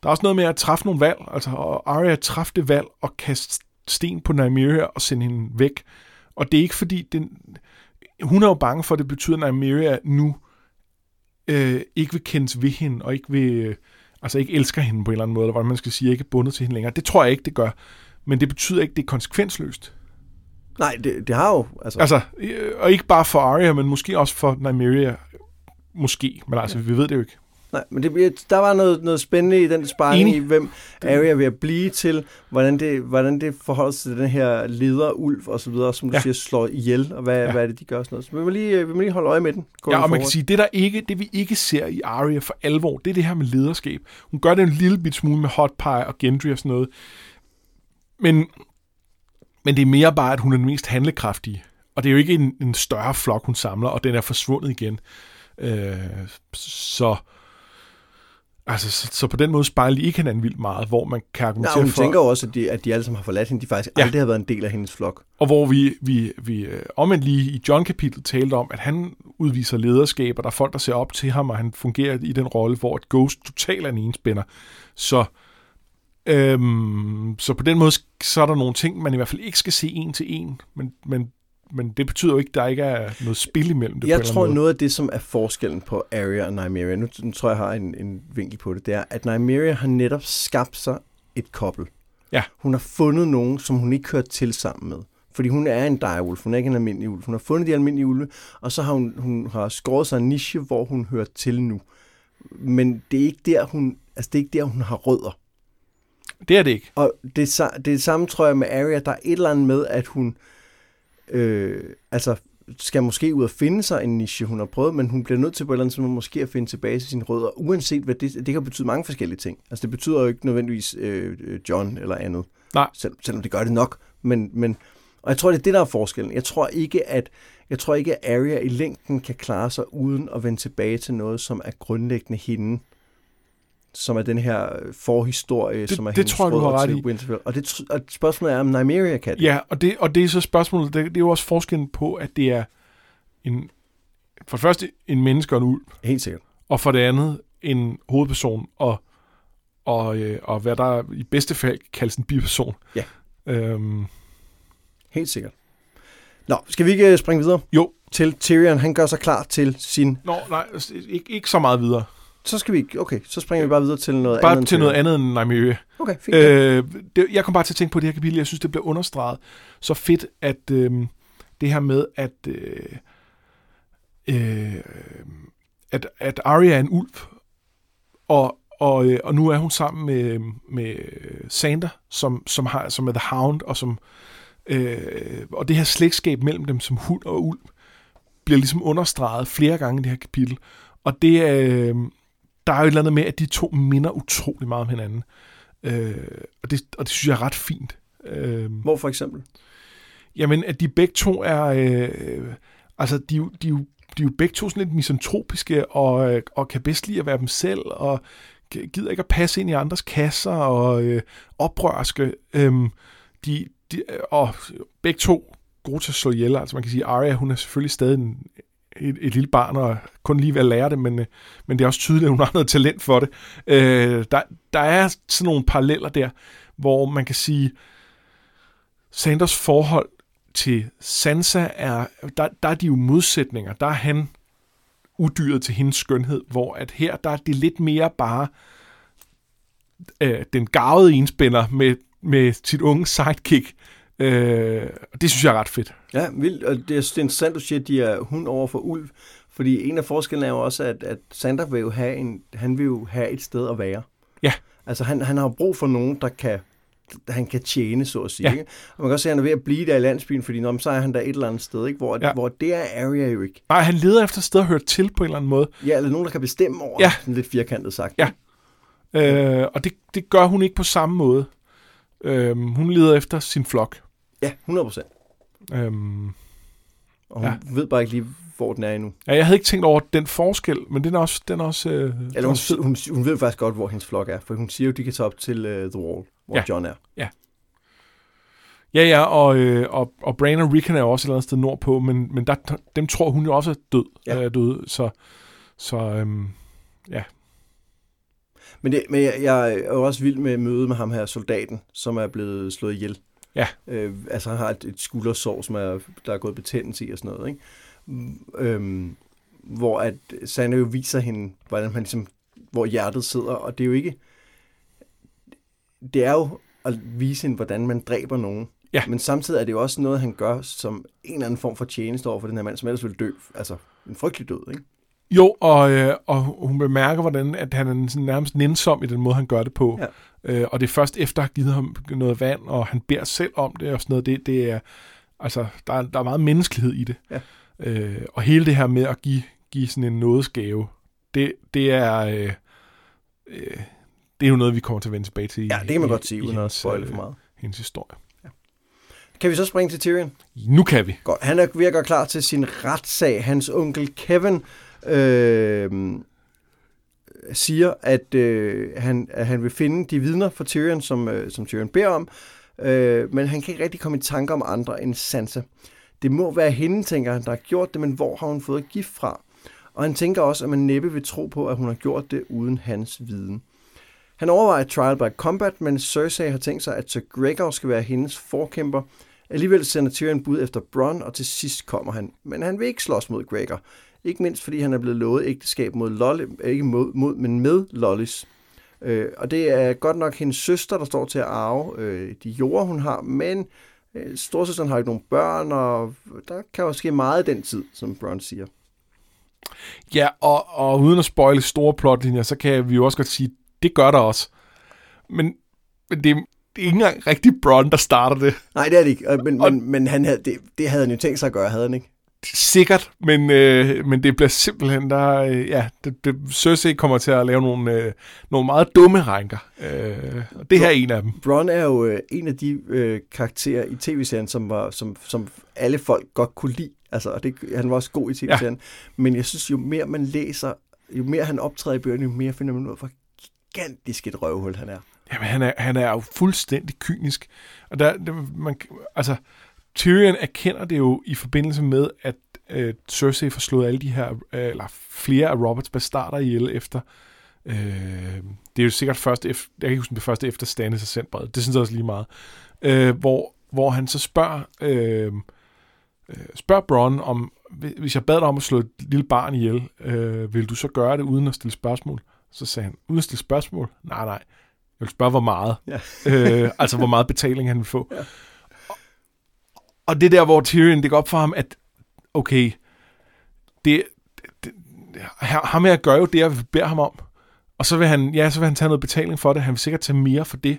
[SPEAKER 2] der er også noget med at træffe nogle valg. Altså, og Arya træffe det valg og kaste sten på Nymeria og sende hende væk. Og det er ikke fordi, den, hun er jo bange for, at det betyder, at Nymeria nu øh, ikke vil kendes ved hende, og ikke vil, øh, altså ikke elsker hende på en eller anden måde, eller hvordan man skal sige, ikke er bundet til hende længere. Det tror jeg ikke, det gør. Men det betyder ikke, det er konsekvensløst.
[SPEAKER 1] Nej, det, det har jo... Altså,
[SPEAKER 2] Altså, øh, og ikke bare for Arya, men måske også for Nymeria. Måske, men altså, ja. vi ved det jo ikke.
[SPEAKER 1] Nej, men det, der var noget, noget spændende i den sparring i,
[SPEAKER 2] Enig.
[SPEAKER 1] hvem Arya at blive til, hvordan det, hvordan det forholder sig til den her leder, ulv og så videre, som du ja. Siger, slår ihjel, og hvad, ja. Hvad er det, de gør sådan noget. Så vi må lige, vi må lige holde øje med den.
[SPEAKER 2] Ja, og man kan
[SPEAKER 1] forward.
[SPEAKER 2] sige, det der ikke, det vi ikke ser i Arya for alvor, det er det her med lederskab. Hun gør det en lille bit smule med Hot Pie og Gendry og sådan noget. Men, men det er mere bare, at hun er den mest handlekraftige. Og det er jo ikke en, en større flok, hun samler, og den er forsvundet igen. Øh, så, altså, så, så på den måde spejler de ikke hinanden vildt meget, hvor man kan argumentere
[SPEAKER 1] hun
[SPEAKER 2] for...
[SPEAKER 1] tænker jo også, at de, at de alle sammen har forladt hende. De faktisk ja.
[SPEAKER 2] Ja.
[SPEAKER 1] aldrig har været en del af hendes flok.
[SPEAKER 2] Og hvor vi, vi, vi øh, omvendt lige i John-kapitlet talte om, at han udviser lederskab, og der er folk, der ser op til ham, og han fungerer i den rolle, hvor et Ghost totalt er en enspænder. Så, øhm, så på den måde, så er der nogle ting, man i hvert fald ikke skal se en til en, men, men, men det betyder jo ikke, at der ikke er noget spil imellem det.
[SPEAKER 1] Jeg tror,
[SPEAKER 2] anden
[SPEAKER 1] noget af det, som er forskellen på Arya og Nymeria, nu, nu tror jeg, jeg har en, en vinkel på det, det er, at Nymeria har netop skabt sig et kobbel.
[SPEAKER 2] Ja.
[SPEAKER 1] Hun har fundet nogen, som hun ikke hører til sammen med. Fordi hun er en direwolf, hun er ikke en almindelig ulv. Hun har fundet de almindelige ulve, og så har hun, hun har skåret sig en niche, hvor hun hører til nu. Men det er ikke der, hun, altså det er ikke der, hun har rødder.
[SPEAKER 2] måde. Det er det ikke.
[SPEAKER 1] Og det, det er det samme, tror jeg, med Arya. Der er et eller andet med, at hun øh, altså skal måske ud og finde sig en niche, hun har prøvet, men hun bliver nødt til på et eller andet tidspunkt måske at finde tilbage til sine rødder, uanset hvad det, det kan betyde mange forskellige ting. Altså det betyder jo ikke nødvendigvis øh, øh, John eller andet,
[SPEAKER 2] Nej.
[SPEAKER 1] Sel, selvom det gør det nok. Men, men, og jeg tror, det er det, der er forskellen. Jeg tror ikke, at jeg tror ikke, at Arya i længden kan klare sig uden at vende tilbage til noget, som er grundlæggende hende som er den her forhistorie,
[SPEAKER 2] Det-
[SPEAKER 1] som er
[SPEAKER 2] det tror jeg, du har ret i.
[SPEAKER 1] Winterfell. Og, det, og spørgsmålet er, om Nymeria kan det.
[SPEAKER 2] Ja, og det, og det er så spørgsmålet, det, det er jo også forskellen på, at det er en, for det første en menneske og en ulv,
[SPEAKER 1] Helt sikkert.
[SPEAKER 2] og for det andet en hovedperson, og, og, øh, og hvad der i bedste fald kaldes en biperson.
[SPEAKER 1] Ja.
[SPEAKER 2] Øhm,
[SPEAKER 1] Helt sikkert. Nå, skal vi ikke øh, springe videre?
[SPEAKER 2] Jo.
[SPEAKER 1] Til Tyrion, han gør sig klar til sin...
[SPEAKER 2] nå, nej, ikke, ikke så meget videre.
[SPEAKER 1] Så skal vi. Okay, så springer vi bare videre til noget
[SPEAKER 2] Bare
[SPEAKER 1] andet. end
[SPEAKER 2] til noget andet end Nymeria.
[SPEAKER 1] Okay, fint. Øh.
[SPEAKER 2] Det, jeg kom bare til at tænke på det her kapitel. Jeg synes, det bliver understreget så fedt, at øh, det her med, at, øh, øh, at, at Arya er en ulv, og, og, øh, og nu er hun sammen med, med Sander, som, som, har, som er The Hound, og, som, øh, og det her slægtskab mellem dem som hund og ulv, bliver ligesom understreget flere gange i det her kapitel. Og det er, øh, der er jo et eller andet med, at de to minder utrolig meget om hinanden. Øh, og, det, og det synes jeg er ret fint. Øh,
[SPEAKER 1] Hvor for eksempel?
[SPEAKER 2] jamen, at de begge to er... Øh, altså, de, de, jo- de er jo begge to sådan lidt misantropiske, og, øh, og kan bedst lide at være dem selv, og gi- gider ikke at passe ind i andres kasser, og øh, oprørske. Øh, de, de, og begge to gode til at slå ihjel. Altså man kan sige, Arya, hun er selvfølgelig stadig en, et, et lille barn, og kun lige ved at lære det, men, øh, men det er også tydeligt, at hun har noget talent for det. Øh, der, der er sådan nogle paralleller der, hvor man kan sige, Sanders forhold til Sansa er, der, der er de jo modsætninger. Der er han udyret til hendes skønhed, hvor at her, der er det lidt mere bare øh, den gavede enspænder med, med sit unge sidekick. Øh, og det synes jeg er ret fedt.
[SPEAKER 1] Ja, vildt. Og det er, er interessant, du siger, at de er hund over for ulv. Fordi en af forskellene er jo også, at, at Sander vil jo have, en, han vil jo have et sted at være.
[SPEAKER 2] Ja.
[SPEAKER 1] Altså, han, han har brug for nogen, der kan han kan tjene, så at sige.
[SPEAKER 2] Ja.
[SPEAKER 1] Ikke? Og man kan også se, at han er ved at blive der i landsbyen, fordi når, så er han der et eller andet sted, ikke? Hvor,
[SPEAKER 2] Ja.
[SPEAKER 1] hvor det er Arya jo ikke.
[SPEAKER 2] Nej, han leder efter et sted at høre til på en eller anden måde.
[SPEAKER 1] Ja, eller nogen, der kan bestemme over,
[SPEAKER 2] Ja.
[SPEAKER 1] sådan lidt firkantet sagt.
[SPEAKER 2] Ja. Øh, og det, det gør hun ikke på samme måde. Øh, hun leder efter sin flok.
[SPEAKER 1] Ja, 100 procent.
[SPEAKER 2] Øh,
[SPEAKER 1] Og hun
[SPEAKER 2] Ja.
[SPEAKER 1] ja. ved bare ikke lige, hvor den er endnu.
[SPEAKER 2] ja, jeg havde ikke tænkt over den forskel, men den er også, den er også, øh, er
[SPEAKER 1] Eller hun,
[SPEAKER 2] også
[SPEAKER 1] hun, hun ved faktisk godt, hvor hendes flok er, for hun siger jo, de kan tage op til uh, The Wall, hvor
[SPEAKER 2] Ja.
[SPEAKER 1] ja. John er.
[SPEAKER 2] Ja, ja, og, øh, og, og Bran og Rickon er jo også et eller andet sted nordpå, men, men der, dem tror hun jo også er død.
[SPEAKER 1] Ja.
[SPEAKER 2] Er død så, så øhm,
[SPEAKER 1] Men, det, men jeg, jeg er jo også vild med mødet med ham her, soldaten, som er blevet slået ihjel.
[SPEAKER 2] Ja.
[SPEAKER 1] Øh, altså han har et, et skuldersår, som er, der er gået betændelse i og sådan noget. Ikke? Øhm, hvor at Sanne jo viser hende, hvordan man ligesom, hvor hjertet sidder, og det er jo ikke... Det er jo at vise hende, hvordan man dræber nogen.
[SPEAKER 2] Ja.
[SPEAKER 1] Men samtidig er det jo også noget, han gør som en eller anden form for tjeneste over for den her mand, som ellers vil dø. Altså en frygtelig død, ikke?
[SPEAKER 2] Jo, og, øh, og hun bemærker, hvordan at han er sådan nærmest nænsom i den måde, han gør det på.
[SPEAKER 1] Ja.
[SPEAKER 2] Øh, og det er først efter, at har givet ham noget vand, og han beder selv om det og sådan noget. Det, det er, altså, der, er, der er meget menneskelighed i det.
[SPEAKER 1] Ja.
[SPEAKER 2] Øh, og hele det her med at give, give sådan en nådesgave, det, det er... Øh, øh, det er jo noget, vi kommer til at vende tilbage til
[SPEAKER 1] Ja, det kan man
[SPEAKER 2] i,
[SPEAKER 1] godt sige, uden at spoile
[SPEAKER 2] øh,
[SPEAKER 1] for meget.
[SPEAKER 2] hendes historie.
[SPEAKER 1] Kan vi så springe til Tyrion?
[SPEAKER 2] Nu kan vi.
[SPEAKER 1] Godt. Han er ved at gøre klar til sin retssag. Hans onkel Kevin øh, siger, at, øh, han, at han vil finde de vidner for Tyrion, som, øh, som Tyrion beder om, øh, men han kan ikke rigtig komme i tanke om andre end Sansa. Det må være hende, tænker han, der har gjort det, men hvor har hun fået gift fra? Og han tænker også, at man næppe vil tro på, at hun har gjort det uden hans viden. Han overvejer trial by combat, men Cersei har tænkt sig, at Sir Gregor skal være hendes forkæmper, Alligevel sender Tyrion bud efter Bronn, og til sidst kommer han. Men han vil ikke slås mod Gregor. Ikke mindst fordi han er blevet lovet ægteskab mod Lolly, ikke mod, mod men med Lollys. Øh, og det er godt nok hendes søster, der står til at arve øh, de jorder, hun har, men øh, storsøsteren har ikke nogen børn, og der kan jo ske meget i den tid, som Bronn siger.
[SPEAKER 2] Ja, og, og uden at spoile store plotlinjer, så kan vi jo også godt sige, det gør der også. Men, men det, det er ikke engang rigtig Bronn, der starter det.
[SPEAKER 1] Nej, det er det ikke. Men, og, men, men han havde, det, det havde han jo tænkt sig at gøre, havde han ikke?
[SPEAKER 2] Sikkert, men, øh, men det bliver simpelthen der, øh, ja, det, det, Cersei kommer til at lave nogle, øh, nogle meget dumme rænker. Øh, og det her er en af dem.
[SPEAKER 1] Bronn er jo øh, en af de øh, karakterer i tv-serien, som, var, som, som alle folk godt kunne lide. Altså, og det, han var også god i tv-serien. Ja. Men jeg synes, jo mere man læser, jo mere han optræder i bøgerne, jo mere finder man ud af, hvor gigantisk et røvhul han er.
[SPEAKER 2] Jamen, han er, han er jo fuldstændig kynisk. Og der, der man, altså, Tyrion erkender det jo i forbindelse med, at øh, Cersei får slået alle de her, øh, eller flere af Roberts bastarder ihjel efter. Øh, det er jo sikkert først efter, jeg kan ikke huske det første efter Stannis har sendt brevet. Det synes jeg også lige meget. Øh, hvor, hvor han så spørger, øh, øh, spørger Bronn om, hvis jeg bad dig om at slå et lille barn ihjel, øh, vil du så gøre det uden at stille spørgsmål? Så sagde han, uden at stille spørgsmål? Nej, nej. Jeg vil spørge, hvor meget. Ja. øh, altså, hvor meget betaling han vil få. Ja. Og det er der, hvor Tyrion, det går op for ham, at okay, det, det, ham her gør jo det, jeg beder ham om. Og så vil han, ja, så vil han tage noget betaling for det. Han vil sikkert tage mere for det,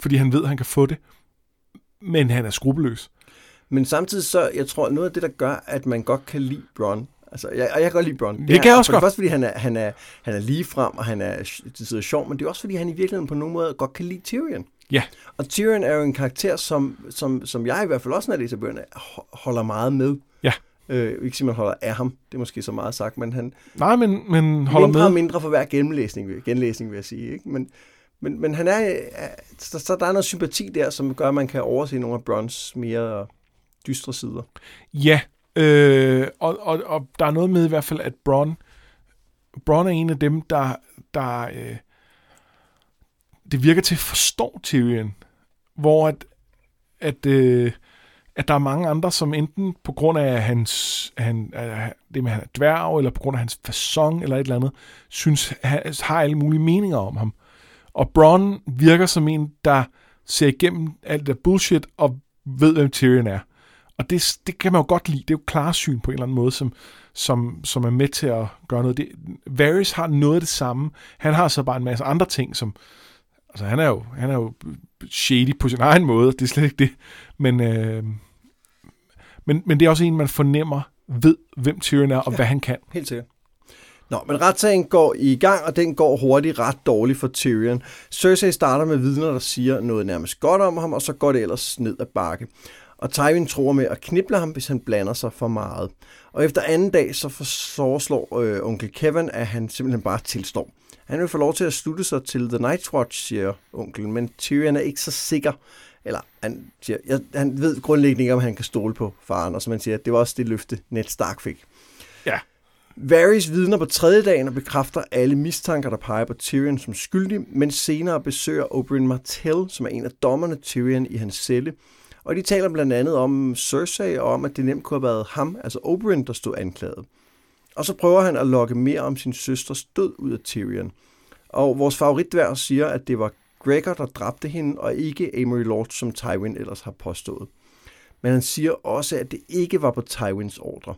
[SPEAKER 2] fordi han ved, at han kan få det. Men han er skrupelløs.
[SPEAKER 1] Men samtidig så, jeg tror, noget af det, der gør, at man godt kan lide Bron, altså, jeg, og jeg kan godt lide Bron.
[SPEAKER 2] Det, det kan jeg også godt.
[SPEAKER 1] Det er fordi han er, han er, han er lige frem, og han er, det sidder sjov, men det er også fordi, han i virkeligheden på nogen måde godt kan lide Tyrion.
[SPEAKER 2] Ja.
[SPEAKER 1] Og Tyrion er jo en karakter, som, som, som jeg i hvert fald også, når jeg læser bøgerne, holder meget med.
[SPEAKER 2] Ja.
[SPEAKER 1] Øh, ikke sige, man holder af ham. Det er måske så meget sagt, men han...
[SPEAKER 2] Nej, men, men holder
[SPEAKER 1] mindre
[SPEAKER 2] med.
[SPEAKER 1] og mindre for hver genlæsning, genlæsning vil jeg sige. Ikke? Men, men, men han er... Så, så der er noget sympati der, som gør, at man kan overse nogle af Brons mere dystre sider.
[SPEAKER 2] Ja, øh, og, og, og der er noget med i hvert fald, at Bron, Bron er en af dem, der, der øh, det virker til at forstå Tyrion, hvor at, at, øh, at der er mange andre, som enten på grund af hans, han, øh, det med, at han er dværg, eller på grund af hans fason, eller et eller andet, synes, har alle mulige meninger om ham. Og Bronn virker som en, der ser igennem alt det bullshit, og ved, hvem Tyrion er. Og det, det kan man jo godt lide. Det er jo klarsyn på en eller anden måde, som, som, som er med til at gøre noget. Det, Varys har noget af det samme. Han har så bare en masse andre ting, som, Altså, han er jo, han er jo shady på sin egen måde, det er slet ikke det. Men, øh, men, men det er også en, man fornemmer, ved, hvem Tyrion er, og ja, hvad han kan.
[SPEAKER 1] Helt sikkert. Nå, men retssagen går i gang, og den går hurtigt ret dårligt for Tyrion. Cersei starter med vidner, der siger noget nærmest godt om ham, og så går det ellers ned ad bakke. Og Tywin tror med at knible ham, hvis han blander sig for meget. Og efter anden dag, så foreslår øh, onkel Kevin, at han simpelthen bare tilstår. Han vil få lov til at slutte sig til The Night's Watch, siger onkelen, men Tyrion er ikke så sikker. Eller han, siger, jeg, han ved grundlæggende ikke, om han kan stole på faren, og som man siger, det var også det løfte, Ned Stark fik.
[SPEAKER 2] Ja.
[SPEAKER 1] Varys vidner på tredje dagen og bekræfter alle mistanker, der peger på Tyrion som skyldig, men senere besøger Oberyn Martell, som er en af dommerne Tyrion i hans celle. Og de taler blandt andet om Cersei og om, at det nemt kunne have været ham, altså Oberyn, der stod anklaget. Og så prøver han at lokke mere om sin søsters død ud af Tyrion. Og vores favoritdværg siger, at det var Gregor, der dræbte hende, og ikke Amory Lord, som Tywin ellers har påstået. Men han siger også, at det ikke var på Tywins ordre.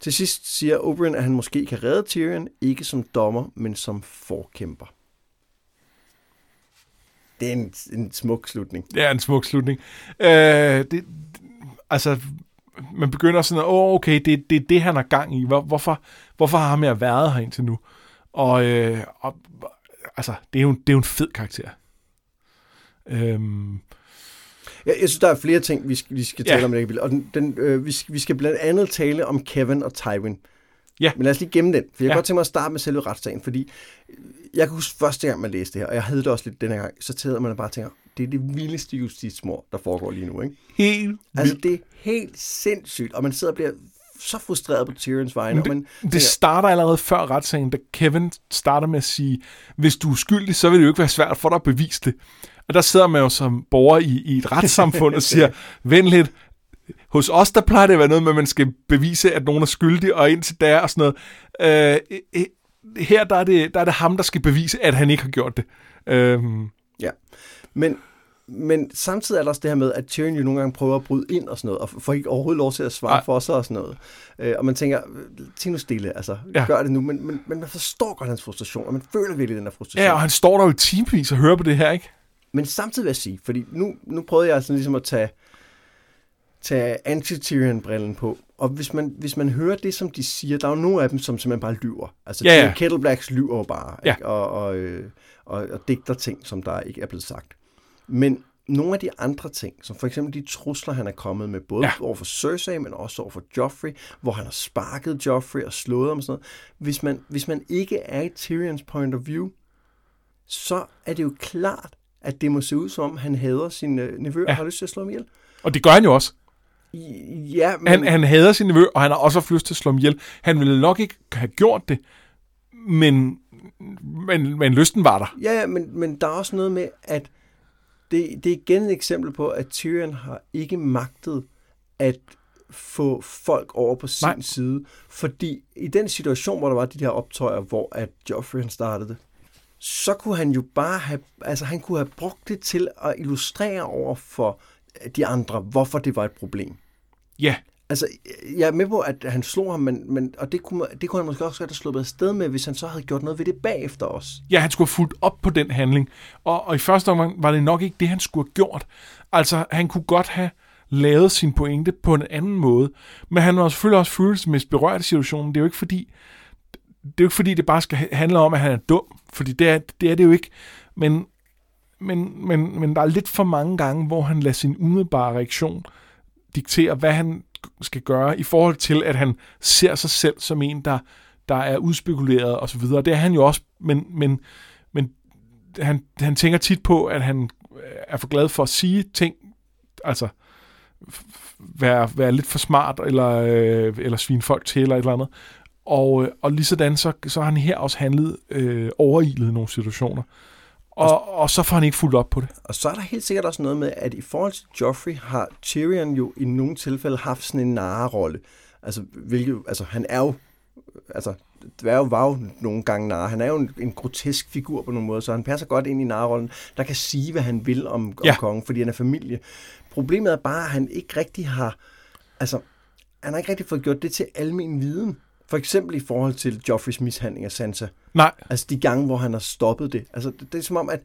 [SPEAKER 1] Til sidst siger Oberyn, at han måske kan redde Tyrion, ikke som dommer, men som forkæmper. Det er en, en smuk slutning.
[SPEAKER 2] Det er en smuk slutning. Øh, det, altså, man begynder sådan at, åh, okay, det, det er det, han har gang i. Hvor, hvorfor, hvorfor har han været her indtil nu? Og, øh, og altså, det er, jo, det er jo en fed karakter. Øhm,
[SPEAKER 1] jeg, jeg synes, der er flere ting, vi skal, vi skal tale ja. om i det Og den, den, øh, vi, skal, vi skal blandt andet tale om Kevin og Tywin.
[SPEAKER 2] Ja.
[SPEAKER 1] Men lad os lige gemme den, for jeg ja. kan godt tænke mig at starte med selve retssagen, fordi jeg kan huske første gang, man læste det her, og jeg havde det også lidt denne gang, så tager man bare tænker, det er det vildeste justitsmord, der foregår lige nu, ikke?
[SPEAKER 2] Helt
[SPEAKER 1] Altså, det er helt sindssygt, og man sidder og bliver så frustreret på Tyrions vegne.
[SPEAKER 2] Det, man, det starter allerede før retssagen, da Kevin starter med at sige, hvis du er skyldig, så vil det jo ikke være svært for dig at bevise det. Og der sidder man jo som borger i, i et retssamfund og siger, [LAUGHS] vent lidt, hos os, der plejer det at være noget med, at man skal bevise, at nogen er skyldig, og indtil der og sådan noget. Øh, her der er, det, der er det ham, der skal bevise, at han ikke har gjort det. Øh,
[SPEAKER 1] Ja, men, men samtidig er der også det her med, at Tyrion jo nogle gange prøver at bryde ind og sådan noget, og får ikke overhovedet lov til at svare
[SPEAKER 2] Nej.
[SPEAKER 1] for sig og sådan noget. Øh, og man tænker, tænk nu stille, altså,
[SPEAKER 2] Ja.
[SPEAKER 1] ja. gør det nu, men, men, men man forstår godt hans frustration, og man føler virkelig den her frustration.
[SPEAKER 2] ja, og han står der jo i timevis og hører på det her, ikke?
[SPEAKER 1] Men samtidig vil jeg sige, fordi nu, nu prøvede jeg altså ligesom at tage, tage anti-Tyrion-brillen på, og hvis man, hvis man hører det, som de siger, der er jo nogle af dem, som simpelthen bare lyver. Altså,
[SPEAKER 2] Ja, ja.
[SPEAKER 1] Kettleblacks lyver jo bare,
[SPEAKER 2] Ja.
[SPEAKER 1] ikke? Og, og, øh, og, og digter ting, som der ikke er blevet sagt. Men nogle af de andre ting, som for eksempel de trusler, han er kommet med, både
[SPEAKER 2] ja.
[SPEAKER 1] over for Cersei, men også over for Joffrey, hvor han har sparket Joffrey og slået ham og sådan noget. Hvis man, hvis man ikke er i Tyrions point of view, så er det jo klart, at det må se ud som om, han hader sin øh, nevø
[SPEAKER 2] Ja.
[SPEAKER 1] og har lyst til at slå ham ihjel.
[SPEAKER 2] Og det gør han jo også.
[SPEAKER 1] Ja, men,
[SPEAKER 2] Han, han hader sin nevø, og han har også haft lyst til at slå ham ihjel. Han ville nok ikke have gjort det, men, men, men lysten var der.
[SPEAKER 1] ja, ja men, men der er også noget med, at det, det er igen et eksempel på, at Tyrion har ikke magtet at få folk over på sin
[SPEAKER 2] Nej.
[SPEAKER 1] Side. Fordi i den situation, hvor der var de her optøjer, hvor at Joffrey han startede det, så kunne han jo bare have, altså han kunne have brugt det til at illustrere over for de andre, hvorfor det var et problem.
[SPEAKER 2] Ja,
[SPEAKER 1] Altså, jeg er med på, at han slog ham, men, men, og det kunne, det kunne han måske også godt have sluppet afsted med, hvis han så havde gjort noget ved det bagefter os.
[SPEAKER 2] ja, han skulle have fulgt op på den handling. Og, og i første omgang var det nok ikke det, han skulle have gjort. Altså, han kunne godt have lavet sin pointe på en anden måde. Men han var selvfølgelig også følelsesmæssigt berørt af situationen. Det er jo ikke fordi, det er jo ikke fordi, det bare skal ha- handle om, at han er dum. Fordi det er det, er det jo ikke. Men, men, men, men der er lidt for mange gange, hvor han lader sin umiddelbare reaktion diktere, hvad han skal gøre, i forhold til, at han ser sig selv som en, der, der er udspekuleret og så videre. Det er han jo også, men, men, men han, han tænker tit på, at han øh, er for glad for at sige ting, altså være, være lidt for smart, eller, øh, eller svine folk til, eller et eller andet. Og, øh, og lige sådan, så, så har han her også handlet øh, overilet i nogle situationer. Og, og så får han ikke fuldt op på det.
[SPEAKER 1] Og så er der helt sikkert også noget med, at i forhold til Joffrey har Tyrion jo i nogle tilfælde haft sådan en narrolle. Altså, hvilket, altså han er jo, altså dværge var jo nogle gange narre. Han er jo en, en grotesk figur på nogle måder, så han passer godt ind i narrollen, der kan sige, hvad han vil om,
[SPEAKER 2] Ja.
[SPEAKER 1] om kongen, fordi han er familie. Problemet er bare, at han ikke rigtig har, altså, han har ikke rigtig fået gjort det til almen viden. For eksempel i forhold til Joffreys mishandling af Sansa.
[SPEAKER 2] Nej,
[SPEAKER 1] Altså de gange, hvor han har stoppet det. Altså det, det er som om, at,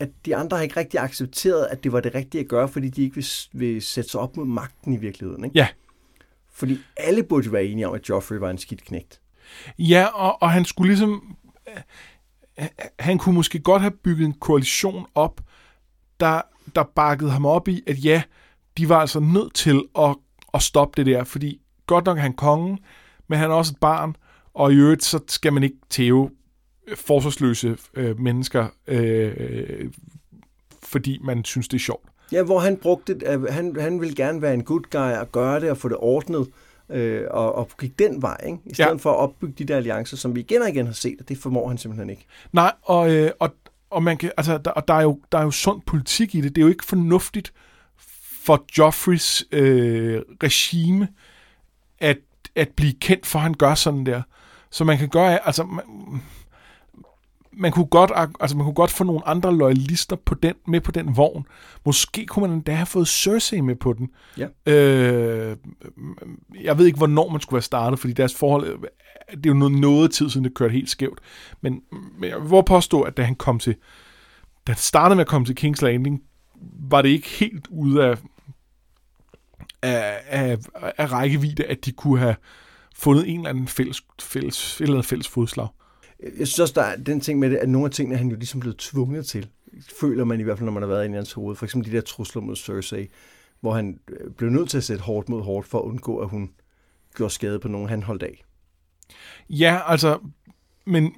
[SPEAKER 1] at de andre har ikke rigtig accepteret, at det var det rigtige at gøre, fordi de ikke vil, vil sætte sig op mod magten i virkeligheden. Ikke?
[SPEAKER 2] ja.
[SPEAKER 1] Fordi alle burde være enige om, at Joffrey var en skidt knægt.
[SPEAKER 2] Ja, og, og han skulle ligesom... øh, Han kunne måske godt have bygget en koalition op, der, der bakkede ham op i, at ja, de var altså nødt til at, at stoppe det der, fordi godt nok er han kongen, men han er også et barn, og i øvrigt så skal man ikke tæve øh, forsvarsløse øh, mennesker, øh, fordi man synes, det er sjovt.
[SPEAKER 1] Ja, hvor han brugte at han, han ville gerne være en good guy og gøre det og få det ordnet, øh, og, og gik den vej, ikke? i stedet
[SPEAKER 2] ja.
[SPEAKER 1] for at opbygge de der alliancer, som vi igen og igen har set, og det formår han simpelthen ikke.
[SPEAKER 2] Nej, og, øh, og, og, man kan, altså, der, og der, er jo, der er jo sund politik i det. Det er jo ikke fornuftigt for Joffreys øh, regime at, at blive kendt for, at han gør sådan der. Så man kan gøre, altså, man, man kunne godt, altså man kunne godt få nogle andre loyalister på den, med på den vogn. Måske kunne man endda have fået Cersei med på den.
[SPEAKER 1] Ja.
[SPEAKER 2] Øh, jeg ved ikke, hvornår man skulle være startet, fordi deres forhold, det er jo noget, noget tid siden, det kørte helt skævt. Men, men jeg vil påstå, at da han kom til, da han startede med at komme til King's Landing, var det ikke helt ude af, af, af, af rækkevidde, at de kunne have fundet en eller anden fælles, fælles, eller andet fælles fodslag.
[SPEAKER 1] Jeg synes også, der er den ting med det, at nogle af tingene er han jo ligesom blevet tvunget til. Føler man i hvert fald, når man har været inde i hans hoved. For eksempel de der trusler mod Cersei, hvor han øh, blev nødt til at sætte hårdt mod hårdt for at undgå, at hun gjorde skade på nogen, han holdt af.
[SPEAKER 2] Ja, altså, men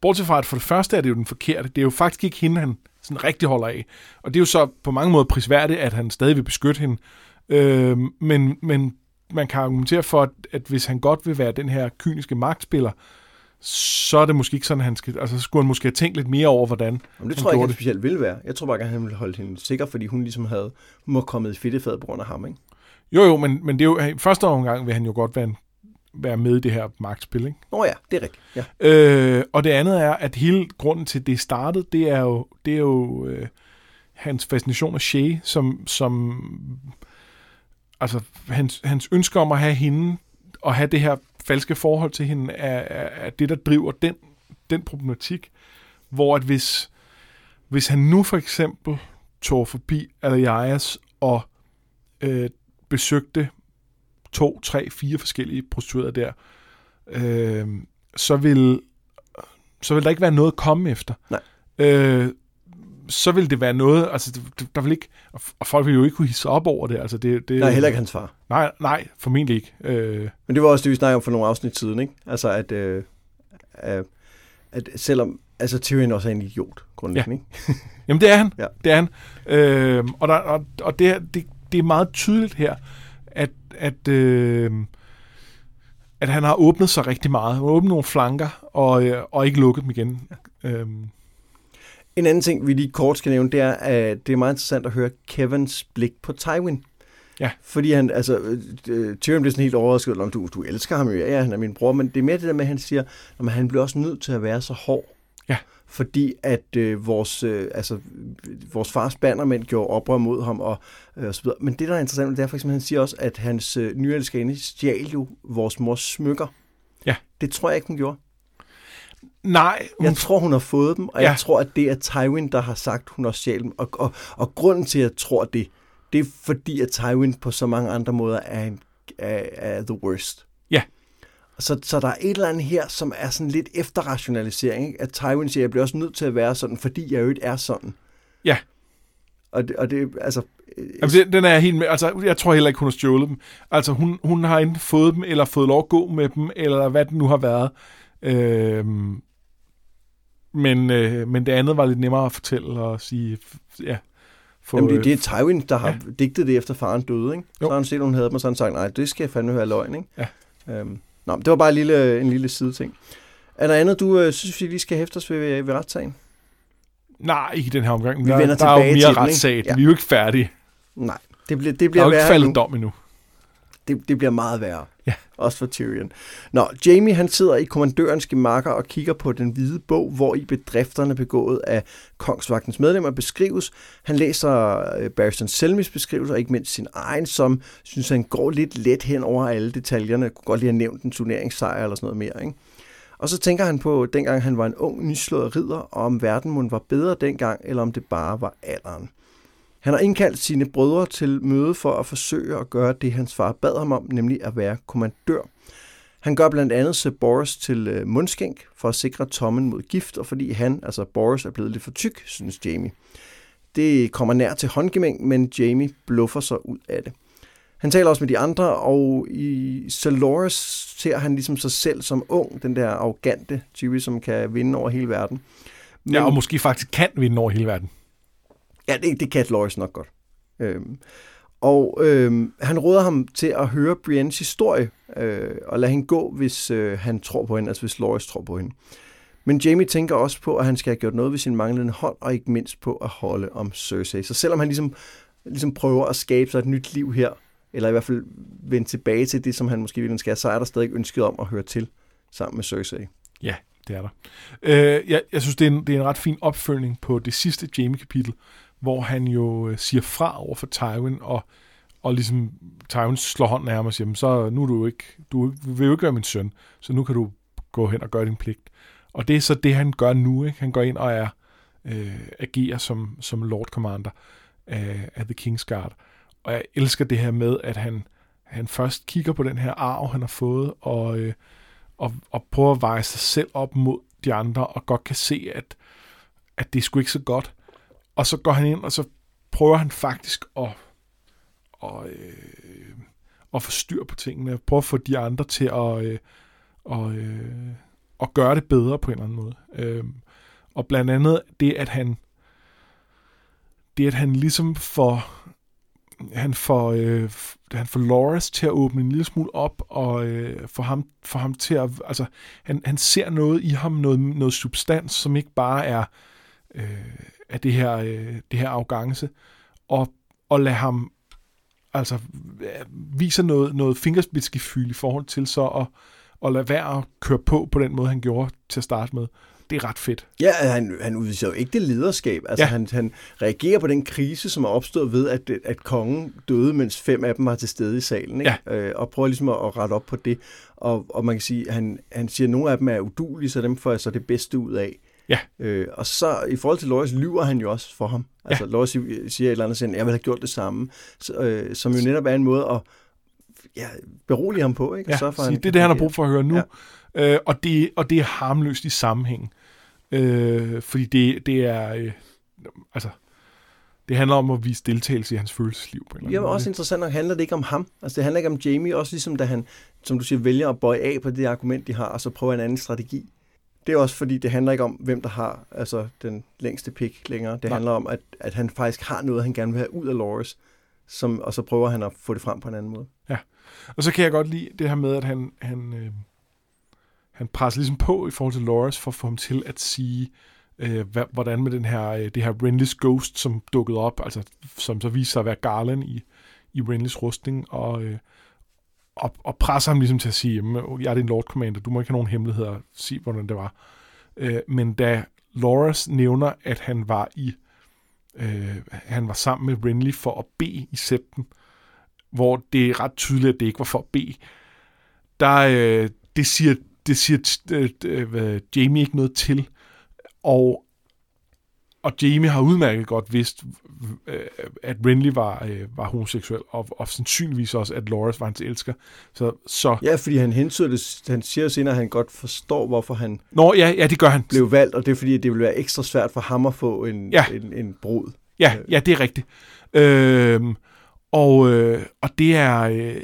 [SPEAKER 2] bortset fra, at for det første er det jo den forkerte. Det er jo faktisk ikke hende, han sådan rigtig holder af. Og det er jo så på mange måder prisværdigt, at han stadig vil beskytte hende. Øh, men, men man kan argumentere for, at, at hvis han godt vil være den her kyniske magtspiller, så er det måske ikke sådan, han skal... Altså, så skulle han måske have tænkt lidt mere over, hvordan
[SPEAKER 1] Men det tror jeg ikke, han specielt ville være. Jeg tror bare, at han ville holde hende sikker, fordi hun ligesom havde, hun var kommet i fedtefadet på grund af ham. Ikke?
[SPEAKER 2] Jo, jo, men, men det er jo, i første omgang vil han jo godt være, en, være med i det her magtspil, ikke?
[SPEAKER 1] Nå ja, det er rigtigt. Ja.
[SPEAKER 2] Øh, og det andet er, at hele grunden til, det startede, det er jo, det er jo øh, hans fascination af Shay, som, som altså hans, hans ønske om at have hende, og have det her falske forhold til hende, er, er, er det, der driver den, den problematik, hvor at hvis, hvis han nu for eksempel tog forbi Alias og øh, besøgte to, tre, fire forskellige prostituerede der, øh, så vil så vil der ikke være noget at komme efter.
[SPEAKER 1] Nej.
[SPEAKER 2] Øh, så vil det være noget, altså der vil ikke, og folk vil jo ikke kunne hisse op over det. Altså det, det
[SPEAKER 1] Nej, heller ikke hans far.
[SPEAKER 2] Nej, nej, formentlig ikke. Øh,
[SPEAKER 1] Men det var også det, vi snakkede om for nogle afsnit siden, ikke? Altså at, øh, at selvom, altså Tyrion også er en idiot, grundlæggende,
[SPEAKER 2] ja. ikke? [LAUGHS] Jamen det er han,
[SPEAKER 1] Ja.
[SPEAKER 2] det er han. Øh, og der, og, og det, det, det er meget tydeligt her, at, at, øh, at han har åbnet sig rigtig meget. Han har åbnet nogle flanker, og, øh, og ikke lukket dem igen. Øh,
[SPEAKER 1] En anden ting, vi lige kort skal nævne, det er, at det er meget interessant at høre Kevins blik på Tywin.
[SPEAKER 2] Ja.
[SPEAKER 1] Fordi han, altså, øh, Tyrion bliver sådan helt overrasket, om du, du elsker ham jo, ja, han er min bror, men det er mere det der med, at han siger, at han bliver også nødt til at være så hård.
[SPEAKER 2] Ja.
[SPEAKER 1] Fordi at øh, vores, øh, altså, vores fars bannermænd gjorde oprør mod ham, og, øh, og så videre. Men det, der er interessant, det er for eksempel, at han siger også, at hans øh, nyelskerinde stjal jo vores mors smykker.
[SPEAKER 2] Ja.
[SPEAKER 1] Det tror jeg ikke, hun gjorde.
[SPEAKER 2] Nej, hun,
[SPEAKER 1] Jeg tror, hun har fået dem, og
[SPEAKER 2] Ja.
[SPEAKER 1] jeg tror, at det er Tywin, der har sagt, hun har stjælet dem. Og, og, og grunden til, at jeg tror det, det er fordi, at Tywin på så mange andre måder er, en, er, er the worst.
[SPEAKER 2] Ja.
[SPEAKER 1] Så, så der er et eller andet her, som er sådan lidt efterrationalisering. Ikke? At Tywin siger, at jeg bliver også nødt til at være sådan, fordi jeg jo ikke er sådan.
[SPEAKER 2] Ja.
[SPEAKER 1] Og det, og det altså... øh,
[SPEAKER 2] Jamen, den, den er jeg helt med. Altså, jeg tror heller ikke, hun har stjålet dem. Altså, hun, hun har enten fået dem, eller fået lov at gå med dem, eller hvad det nu har været. Øhm, men, øh, men det andet var lidt nemmere at fortælle og sige, ja. Få,
[SPEAKER 1] Jamen, det, det er Tywin, der har
[SPEAKER 2] ja.
[SPEAKER 1] digtet det efter faren døde, ikke?
[SPEAKER 2] Jo.
[SPEAKER 1] Så har han set, hun havde dem, og så har han sagt, nej, det skal fandme være løgn, ikke?
[SPEAKER 2] Ja.
[SPEAKER 1] Øhm, nå, det var bare en lille, en lille side ting. Er der andet, du øh, synes, vi lige skal hæfte os ved, ved, ved retssagen?
[SPEAKER 2] Nej, ikke i den her omgang.
[SPEAKER 1] Vi
[SPEAKER 2] der,
[SPEAKER 1] vender
[SPEAKER 2] der er jo
[SPEAKER 1] tilbage
[SPEAKER 2] mere
[SPEAKER 1] til den, ikke?
[SPEAKER 2] retssag.
[SPEAKER 1] Ja.
[SPEAKER 2] Vi er jo ikke færdige.
[SPEAKER 1] Nej, det bliver, det
[SPEAKER 2] Der er
[SPEAKER 1] bliver
[SPEAKER 2] jo ikke faldet
[SPEAKER 1] nu.
[SPEAKER 2] dom endnu.
[SPEAKER 1] Det, det bliver meget værre.
[SPEAKER 2] Ja.
[SPEAKER 1] Også for Tyrion. Nå, Jamie han sidder i kommandørens gemakker og kigger på den hvide bog, hvor i bedrifterne begået af kongsvagtens medlemmer beskrives. Han læser øh, Barristan Selmys beskrivelse, og ikke mindst sin egen, som synes, han går lidt let hen over alle detaljerne. Jeg kunne godt lige have nævnt en turneringssejr eller sådan noget mere. Ikke? Og så tænker han på, dengang han var en ung, nyslået ridder, og om verden var bedre dengang, eller om det bare var alderen. Han har indkaldt sine brødre til møde for at forsøge at gøre det, hans far bad ham om, nemlig at være kommandør. Han gør blandt andet Sir Boris til øh, mundskænk for at sikre Tommen mod gift, og fordi han, altså Boris, er blevet lidt for tyk, synes Jamie. Det kommer nær til håndgemæng, men Jamie bluffer sig ud af det. Han taler også med de andre, og i Soloris ser han ligesom sig selv som ung, den der arrogante type, som kan vinde over hele verden. Men,
[SPEAKER 2] Ja, og måske faktisk kan vinde over hele verden.
[SPEAKER 1] Ja, det, det kan Loris nok godt. Øhm, og øhm, han råder ham til at høre Briennes historie, øh, og lade hende gå, hvis øh, han tror på hende, altså hvis Loris tror på hende. Men Jamie tænker også på, at han skal have gjort noget ved sin manglende hånd, og ikke mindst på at holde om Cersei. Så selvom han ligesom, ligesom prøver at skabe sig et nyt liv her, eller i hvert fald vende tilbage til det, som han måske ville skal, så er der stadig ønsket om at høre til sammen med Cersei.
[SPEAKER 2] Ja, det er der. Øh, jeg, jeg synes, det er, en, det er en ret fin opfølgning på det sidste Jamie-kapitel, hvor han jo øh, siger fra over for Tywin, og, og ligesom Tywin slår hånden af ham og siger, "Men så nu er du ikke, du vil jo ikke være min søn, så nu kan du gå hen og gøre din pligt. Og det er så det, han gør nu. Ikke? Han går ind og er, øh, agerer som, som Lord Commander af, af The King's Guard. Og jeg elsker det her med, at han, han først kigger på den her arv, han har fået, og, øh, og, og prøver at veje sig selv op mod de andre, og godt kan se, at, at det er sgu ikke så godt. Og så går han ind, og så prøver han faktisk at, og, øh, at få styr på tingene. prøve at få de andre til at, øh, og, øh, at gøre det bedre på en eller anden måde. Øh, og blandt andet det, at han det, at han ligesom får han får, øh, han får Loras til at åbne en lille smule op, og øh, får, ham, får ham til at, altså, han, han ser noget i ham, noget, noget substans, som ikke bare er, øh, er det her, øh, det her arrogance, og, og lad ham altså øh, viser noget, noget fingerspidsgefyld i forhold til så at, at lade være at køre på på den måde, han gjorde til at starte med. Det er ret fedt.
[SPEAKER 1] Ja, han, han udviser jo ikke det lederskab. Altså,
[SPEAKER 2] Ja.
[SPEAKER 1] han, han reagerer på den krise, som er opstået ved, at, at kongen døde, mens fem af dem var til stede i salen. Ikke? Øh, og prøver ligesom at, at rette op på det. Og, og man kan sige, han, han siger, at nogle af dem er udulige, så dem får jeg så det bedste ud af.
[SPEAKER 2] Ja.
[SPEAKER 1] Øh, og så i forhold til Loris, lyver han jo også for ham. Altså, ja. Loris siger et eller andet, siger, jeg vil have gjort det samme. Så, øh, som jo netop er en måde at ja, berolige ham på. Ikke? Og
[SPEAKER 2] Ja,
[SPEAKER 1] sørge for,
[SPEAKER 2] sige,
[SPEAKER 1] at
[SPEAKER 2] det er det, han har brug for at høre nu. Ja. Øh, og, det, og det er harmløst i sammenhæng. Øh, fordi det, det er... Øh, altså, det handler om at vise deltagelse i hans følelsesliv. På en eller
[SPEAKER 1] Ja,
[SPEAKER 2] anden måde.
[SPEAKER 1] også interessant nok handler det ikke om ham. Altså det handler ikke om Jamie, også ligesom da han, som du siger, vælger at bøje af på det argument, de har, og så prøver en anden strategi. Det er også fordi, det handler ikke om, hvem der har altså, den længste pik længere. Det
[SPEAKER 2] Nej.
[SPEAKER 1] handler om, at, at han faktisk har noget, han gerne vil have ud af Loris, som, og så prøver han at få det frem på en anden måde.
[SPEAKER 2] Og så kan jeg godt lide det her med, at han, han, øh, han presser ligesom på i forhold til Loris for at få ham til at sige, øh, hvordan med den her, øh, det her Renly's Ghost, som dukkede op, altså som så viser sig at være Garland i, i Renly's rustning, og, øh, og, og presser ham ligesom til at sige, jeg er din Lord Commander, du må ikke have nogen hemmeligheder, sig hvordan det var. Øh, men da Loras nævner, at han var i øh, han var sammen med Renly for at bede i septen, hvor det er ret tydeligt, at det ikke var for at bede, der, øh, det siger, det siger øh, øh, hvad, Jamie ikke noget til. Og, og Jamie har udmærket godt vidst, at Renly var, øh, var homoseksuel, og, og sandsynligvis også, at Loris var hans elsker. Så, så
[SPEAKER 1] Ja, fordi han hentyder det, han siger senere, at han godt forstår, hvorfor han
[SPEAKER 2] Nå, ja, ja, det gør han.
[SPEAKER 1] blev valgt, og det er fordi, at det vil være ekstra svært for ham at få en,
[SPEAKER 2] Ja.
[SPEAKER 1] en, en brud.
[SPEAKER 2] Ja, ja, det er rigtigt. Øhm, og, øh, og det er... Øh,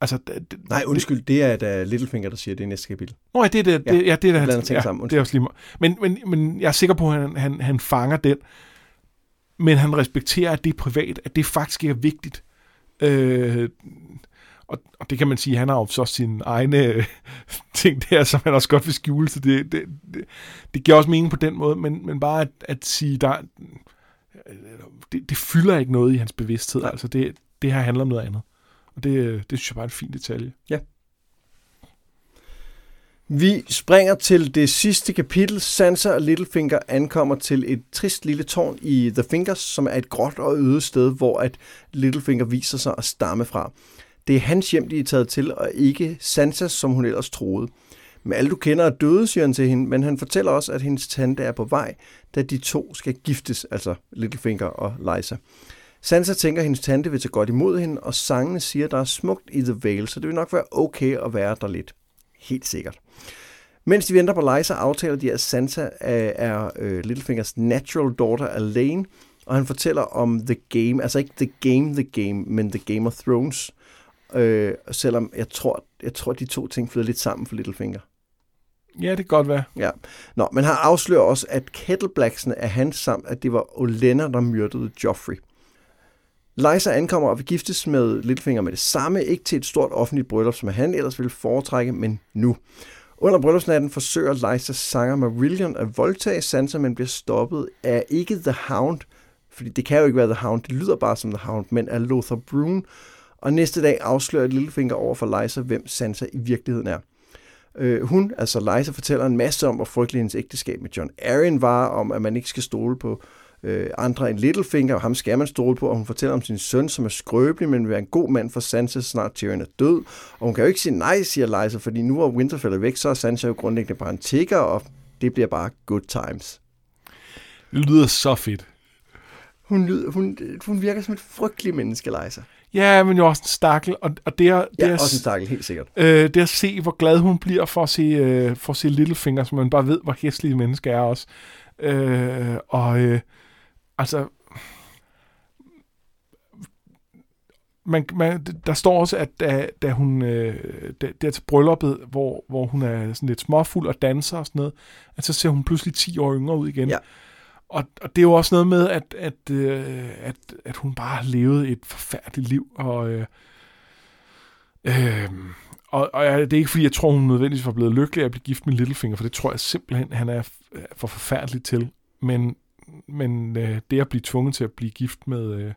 [SPEAKER 2] altså, d- d-
[SPEAKER 1] Nej, undskyld, det er da Littlefinger, der siger det i næste kapitel.
[SPEAKER 2] Nå, ja, det er det,
[SPEAKER 1] Ja,
[SPEAKER 2] det, ja, det er det, han, ja,
[SPEAKER 1] sammen,
[SPEAKER 2] det er også lige meget. men, men, men jeg er sikker på, at han, han, han fanger den, men han respekterer, at det er privat, at det faktisk er vigtigt. Øh, og, og det kan man sige, han har jo så sine egne øh, [LAUGHS] ting der, som han også godt vil skjule, så det, det, det, det giver også mening på den måde, men, men bare at, at sige, der, det, det fylder ikke noget i hans bevidsthed, altså det, det her handler om noget andet. Og det, det synes jeg bare er en fin detalje.
[SPEAKER 1] Vi springer til det sidste kapitel. Sansa og Littlefinger ankommer til et trist lille tårn i The Fingers, som er et gråt og øde sted, hvor at Littlefinger viser sig at stamme fra. Det er hans hjem, de er taget til, og ikke Sansas, som hun ellers troede. Men alle du kender er døde, siger han til hende, men han fortæller også, at hendes tante er på vej, da de to skal giftes, altså Littlefinger og Lysa. Sansa tænker, at hendes tante vil tage godt imod hende, og sangene siger, at der er smukt i The Vale, så det vil nok være okay at være der lidt. Helt sikkert. Mens de venter på Lysa, aftaler de, at Sansa er, er uh, Littlefingers natural daughter Elaine, og han fortæller om The Game, altså ikke The Game, The Game, men The Game of Thrones. Uh, selvom jeg tror, jeg tror, de to ting flyder lidt sammen for Littlefinger.
[SPEAKER 2] Ja, det kan godt være.
[SPEAKER 1] Ja. Nå, men han afslører også, at Kettleblacksene er hans samt, at det var Olenna, der myrdede Joffrey. Leisa ankommer og vil giftes med Littlefinger med det samme, ikke til et stort offentligt bryllup, som han ellers ville foretrække, men nu. Under bryllupsnatten forsøger Lysas sanger Marillion at voldtage Sansa, men bliver stoppet af ikke The Hound, fordi det kan jo ikke være The Hound, det lyder bare som The Hound, men af Lothar Brune. Og næste dag afslører Littlefinger over for Lysa, hvem Sansa i virkeligheden er. Øh, hun, altså Leisa, fortæller en masse om, hvor frygtelig hendes ægteskab med John Arryn var, om at man ikke skal stole på øh, andre end Littlefinger, og ham skal man stole på, og hun fortæller om sin søn, som er skrøbelig, men vil være en god mand for Sansa, snart Tyrion er død. Og hun kan jo ikke sige nej, siger Lysa, fordi nu hvor Winterfell er væk, så er Sansa jo grundlæggende bare en tigger, og det bliver bare good times.
[SPEAKER 2] Det lyder så fedt.
[SPEAKER 1] Hun, lyder, hun, hun virker som et frygteligt menneske, Lysa.
[SPEAKER 2] Ja, men jo også en stakkel, og, og det er, det
[SPEAKER 1] Ja,
[SPEAKER 2] er,
[SPEAKER 1] også en stakkel, helt sikkert.
[SPEAKER 2] øh, det er at se, hvor glad hun bliver for at se, øh, for at se Littlefinger, så man bare ved, hvor hæslige mennesker er også. Øh, og øh, altså, man, man, der står også, at da, da hun, øh, da, der til brylluppet, hvor, hvor hun er sådan lidt småfuld og danser og sådan noget, at så ser hun pludselig 10 år yngre ud igen.
[SPEAKER 1] Ja.
[SPEAKER 2] Og, og det er jo også noget med, at, at, øh, at, at hun bare har levet et forfærdeligt liv, og, øh, øh, og, og jeg, det er ikke fordi, jeg tror, hun nødvendigvis var blevet lykkelig at blive gift med Littlefinger, for det tror jeg simpelthen, han er for forfærdelig til. Men, men øh, det at blive tvunget til at blive gift med, øh,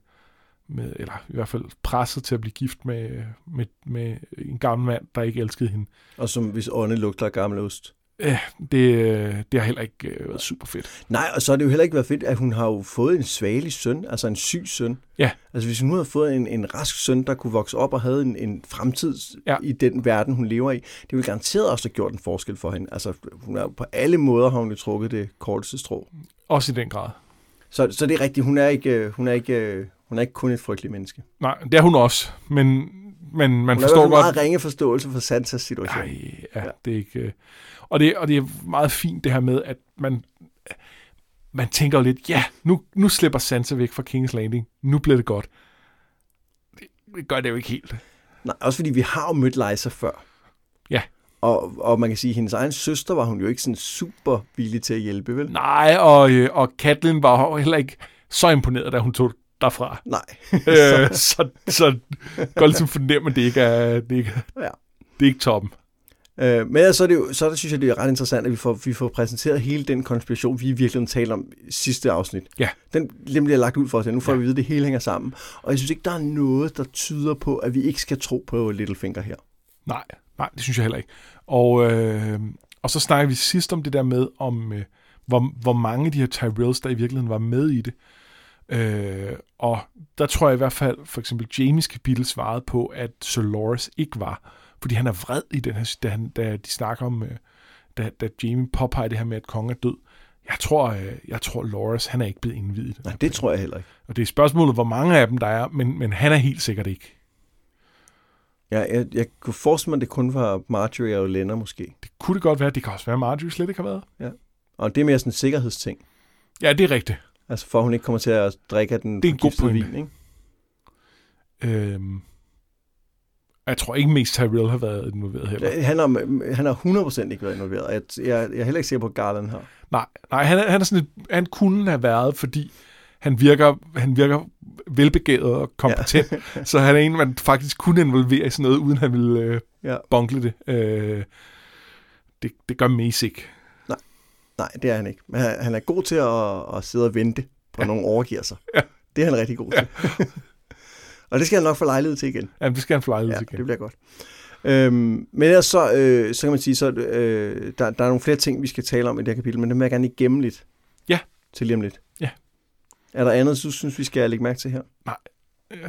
[SPEAKER 2] med, eller i hvert fald presset til at blive gift med, med, med en gammel mand, der ikke elskede hende.
[SPEAKER 1] Og som hvis ånde lugter af gammel ost.
[SPEAKER 2] Ja, det, det har heller ikke øh, været super fedt.
[SPEAKER 1] Nej, og så har det jo heller ikke været fedt, at hun har jo fået en svagelig søn, altså en syg søn.
[SPEAKER 2] Ja.
[SPEAKER 1] Altså hvis hun nu havde fået en, en rask søn, der kunne vokse op og havde en, en fremtid
[SPEAKER 2] ja.
[SPEAKER 1] i den verden, hun lever i, det ville garanteret også have gjort en forskel for hende. Altså hun er, på alle måder har hun jo trukket det korteste strå.
[SPEAKER 2] Også i den grad.
[SPEAKER 1] Så, så det er rigtigt, hun er ikke, øh, hun er ikke, øh, hun er ikke kun et frygteligt menneske.
[SPEAKER 2] Nej, det er hun også, men, men man
[SPEAKER 1] Hun har
[SPEAKER 2] forstår godt...
[SPEAKER 1] meget ringe forståelse for Sansas situation.
[SPEAKER 2] Nej, ja, det er ikke... øh, Og det, og det er meget fint det her med, at man, man tænker lidt, ja, nu, nu slipper Sansa væk fra King's Landing. Nu bliver det godt. Det, det gør det jo ikke helt.
[SPEAKER 1] Nej, også fordi vi har jo mødt Liza før.
[SPEAKER 2] Ja.
[SPEAKER 1] Og, og man kan sige, at hendes egen søster var hun jo ikke sådan super villig til at hjælpe, vel?
[SPEAKER 2] Nej, og, øh, og Katlin var heller ikke så imponeret, da hun tog derfra.
[SPEAKER 1] Nej. [LAUGHS]
[SPEAKER 2] øh, så, så går ligesom fornemme, at det ikke er, det ikke,
[SPEAKER 1] Ja.
[SPEAKER 2] det er ikke toppen.
[SPEAKER 1] Øh, men så, er det jo, så er det, synes jeg, det er ret interessant, at vi får, vi får præsenteret hele den konspiration, vi virkelig talte om i sidste afsnit.
[SPEAKER 2] Ja.
[SPEAKER 1] Den den bliver lagt ud for os, nu får
[SPEAKER 2] ja.
[SPEAKER 1] vi vide, at det hele hænger sammen. Og jeg synes ikke, der er noget, der tyder på, at vi ikke skal tro på Littlefinger her.
[SPEAKER 2] Nej, nej, det synes jeg heller ikke. Og, øh, og så snakker vi sidst om det der med, om øh, hvor, hvor mange af de her Tyrells, der i virkeligheden var med i det. Øh, og der tror jeg i hvert fald, for eksempel Jamies kapitel svarede på, at Sir Loras ikke var. Fordi han er vred i den her, da, han, da de snakker om, øh, da, da Jamie påpeger det her med, at kongen er død. Jeg tror, øh, jeg tror Loras, han er ikke blevet indvidet.
[SPEAKER 1] Nej, det tror jeg heller ikke.
[SPEAKER 2] Og det er spørgsmålet, hvor mange af dem der er, men, men han er helt sikkert ikke.
[SPEAKER 1] Jeg, jeg, jeg kunne forestille mig, at det kun var Marjorie og Olenna måske.
[SPEAKER 2] Det kunne det godt være. Det kan også være, at Marjorie slet ikke har været.
[SPEAKER 1] Og det er mere sådan en sikkerhedsting.
[SPEAKER 2] Ja, det er rigtigt.
[SPEAKER 1] Altså for at hun ikke kommer til at drikke af den
[SPEAKER 2] Det er en god pointe.
[SPEAKER 1] vin, ikke?
[SPEAKER 2] Øhm, jeg tror ikke mest Tyrell har været involveret heller.
[SPEAKER 1] Han har, han har 100% ikke været involveret. Jeg, jeg, jeg er heller ikke sikker på, at Garland har.
[SPEAKER 2] Nej, nej han, er, han, er sådan et, han kunne have været, fordi han virker, han virker velbegavet og kompetent. Ja. [LAUGHS] så han er en, man faktisk kunne involvere i sådan noget, uden han ville øh,
[SPEAKER 1] Ja.
[SPEAKER 2] bunkle det. Øh, det. Det gør Mace ikke.
[SPEAKER 1] Nej, det er han ikke. Men han, han er god til at, at sidde og vente på,
[SPEAKER 2] Ja.
[SPEAKER 1] nogen overgiver sig.
[SPEAKER 2] Ja.
[SPEAKER 1] Det er han rigtig god til. [LAUGHS] og det skal han nok få lejlighed til igen.
[SPEAKER 2] Jamen, det skal han få lejlighed
[SPEAKER 1] Ja,
[SPEAKER 2] til
[SPEAKER 1] det
[SPEAKER 2] igen.
[SPEAKER 1] bliver godt. Øhm, men ellers så, øh, så kan man sige, så øh, der, der er nogle flere ting, vi skal tale om i det her kapitel, men det vil jeg gerne gemme lidt.
[SPEAKER 2] Ja.
[SPEAKER 1] Til lige om lidt.
[SPEAKER 2] Ja.
[SPEAKER 1] Er der andet, du synes, vi skal lægge mærke til her?
[SPEAKER 2] Øh,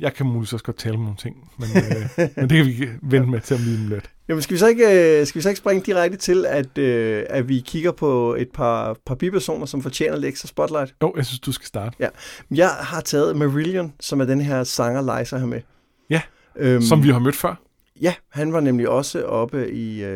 [SPEAKER 2] jeg kan muligvis også godt tale om nogle ting, men, øh, [LAUGHS] men det kan vi vente med til lige om lidt.
[SPEAKER 1] Jamen, skal vi så ikke, øh, skal vi så ikke springe direkte til, at, øh, at vi kigger på et par, par bipersoner, som fortjener lidt ekstra spotlight?
[SPEAKER 2] Jo, jeg synes, du skal starte.
[SPEAKER 1] Jeg har taget Marillion, som er den her sanger Liza her med.
[SPEAKER 2] Ja,
[SPEAKER 1] Øhm,
[SPEAKER 2] Som vi har mødt før.
[SPEAKER 1] Ja, han var nemlig også oppe i uh,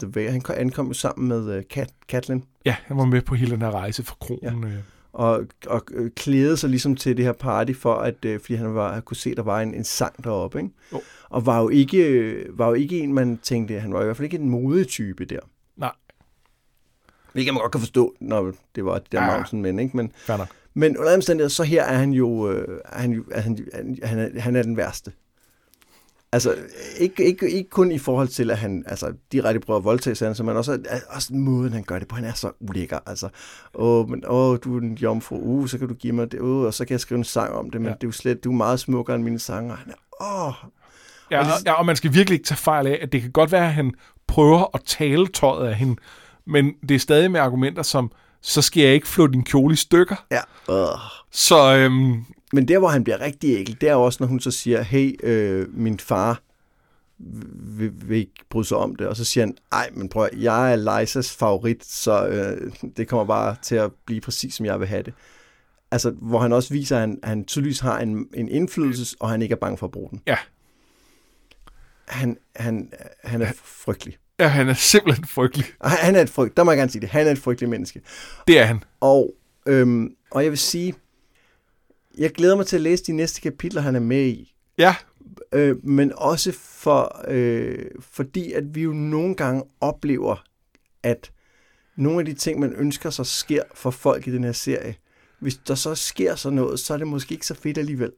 [SPEAKER 1] The Vale. Han kom- ankom jo sammen med uh, Kat, Katlin,
[SPEAKER 2] Ja, han var med på hele den her rejse fra kronen. Ja.
[SPEAKER 1] Og, og øh, klædede sig ligesom til det her party, for at, øh, fordi han var, kunne se, at der var en, en sang deroppe. Ikke?
[SPEAKER 2] Jo.
[SPEAKER 1] Og var jo, ikke, øh, var jo ikke en, man tænkte, han var i hvert fald ikke en modetype der.
[SPEAKER 2] Nej.
[SPEAKER 1] Hvilket man godt kan forstå, når det var de der
[SPEAKER 2] Ja.
[SPEAKER 1] mountain men ikke? Men,
[SPEAKER 2] nok.
[SPEAKER 1] men under omstændigheder, så her er han jo, øh, er han, jo- er han, han, er, han er den værste. Altså, ikke, ikke, ikke kun i forhold til, at han altså, direkte prøver at voldtage Sansa, men også, også måden, han gør det på. Han er så ulækker. Altså, åh, men, åh, du er en jomfru, uh, så kan du give mig det, uh, og så kan jeg skrive en sang om det, men
[SPEAKER 2] Ja.
[SPEAKER 1] det er jo slet, du er meget smukkere end mine sanger. Han er, åh,
[SPEAKER 2] Ja,
[SPEAKER 1] Og
[SPEAKER 2] ja, og man skal virkelig ikke tage fejl af, at det kan godt være, at han prøver at tale tøjet af hende, men det er stadig med argumenter som, så skal jeg ikke flå din kjole i stykker.
[SPEAKER 1] ja, øh.
[SPEAKER 2] Så øhm,
[SPEAKER 1] Men der, hvor han bliver rigtig ægel, det er også, når hun så siger, hey, øh, min far vil, vil ikke bryde sig om det. Og så siger han, ej, men prøv at- jeg er Lysas favorit, så øh, det kommer bare til at blive præcis, som jeg vil have det. Altså, hvor han også viser, at han, han tydeligvis har en, en indflydelse, og han ikke er bange for at bruge den.
[SPEAKER 2] Ja.
[SPEAKER 1] Han, han, han er frygtelig.
[SPEAKER 2] ja, han er simpelthen frygtelig.
[SPEAKER 1] Han er et frygt, der må jeg gerne sige det. Han er et frygteligt menneske.
[SPEAKER 2] Det er han.
[SPEAKER 1] Og, øhm, og jeg vil sige, jeg glæder mig til at læse de næste kapitler, han er med i.
[SPEAKER 2] Ja,
[SPEAKER 1] øh, men også for, øh, fordi, at vi jo nogle gange oplever, at nogle af de ting, man ønsker sig, sker for folk i den her serie. Hvis der så sker sådan noget, så er det måske ikke så fedt alligevel.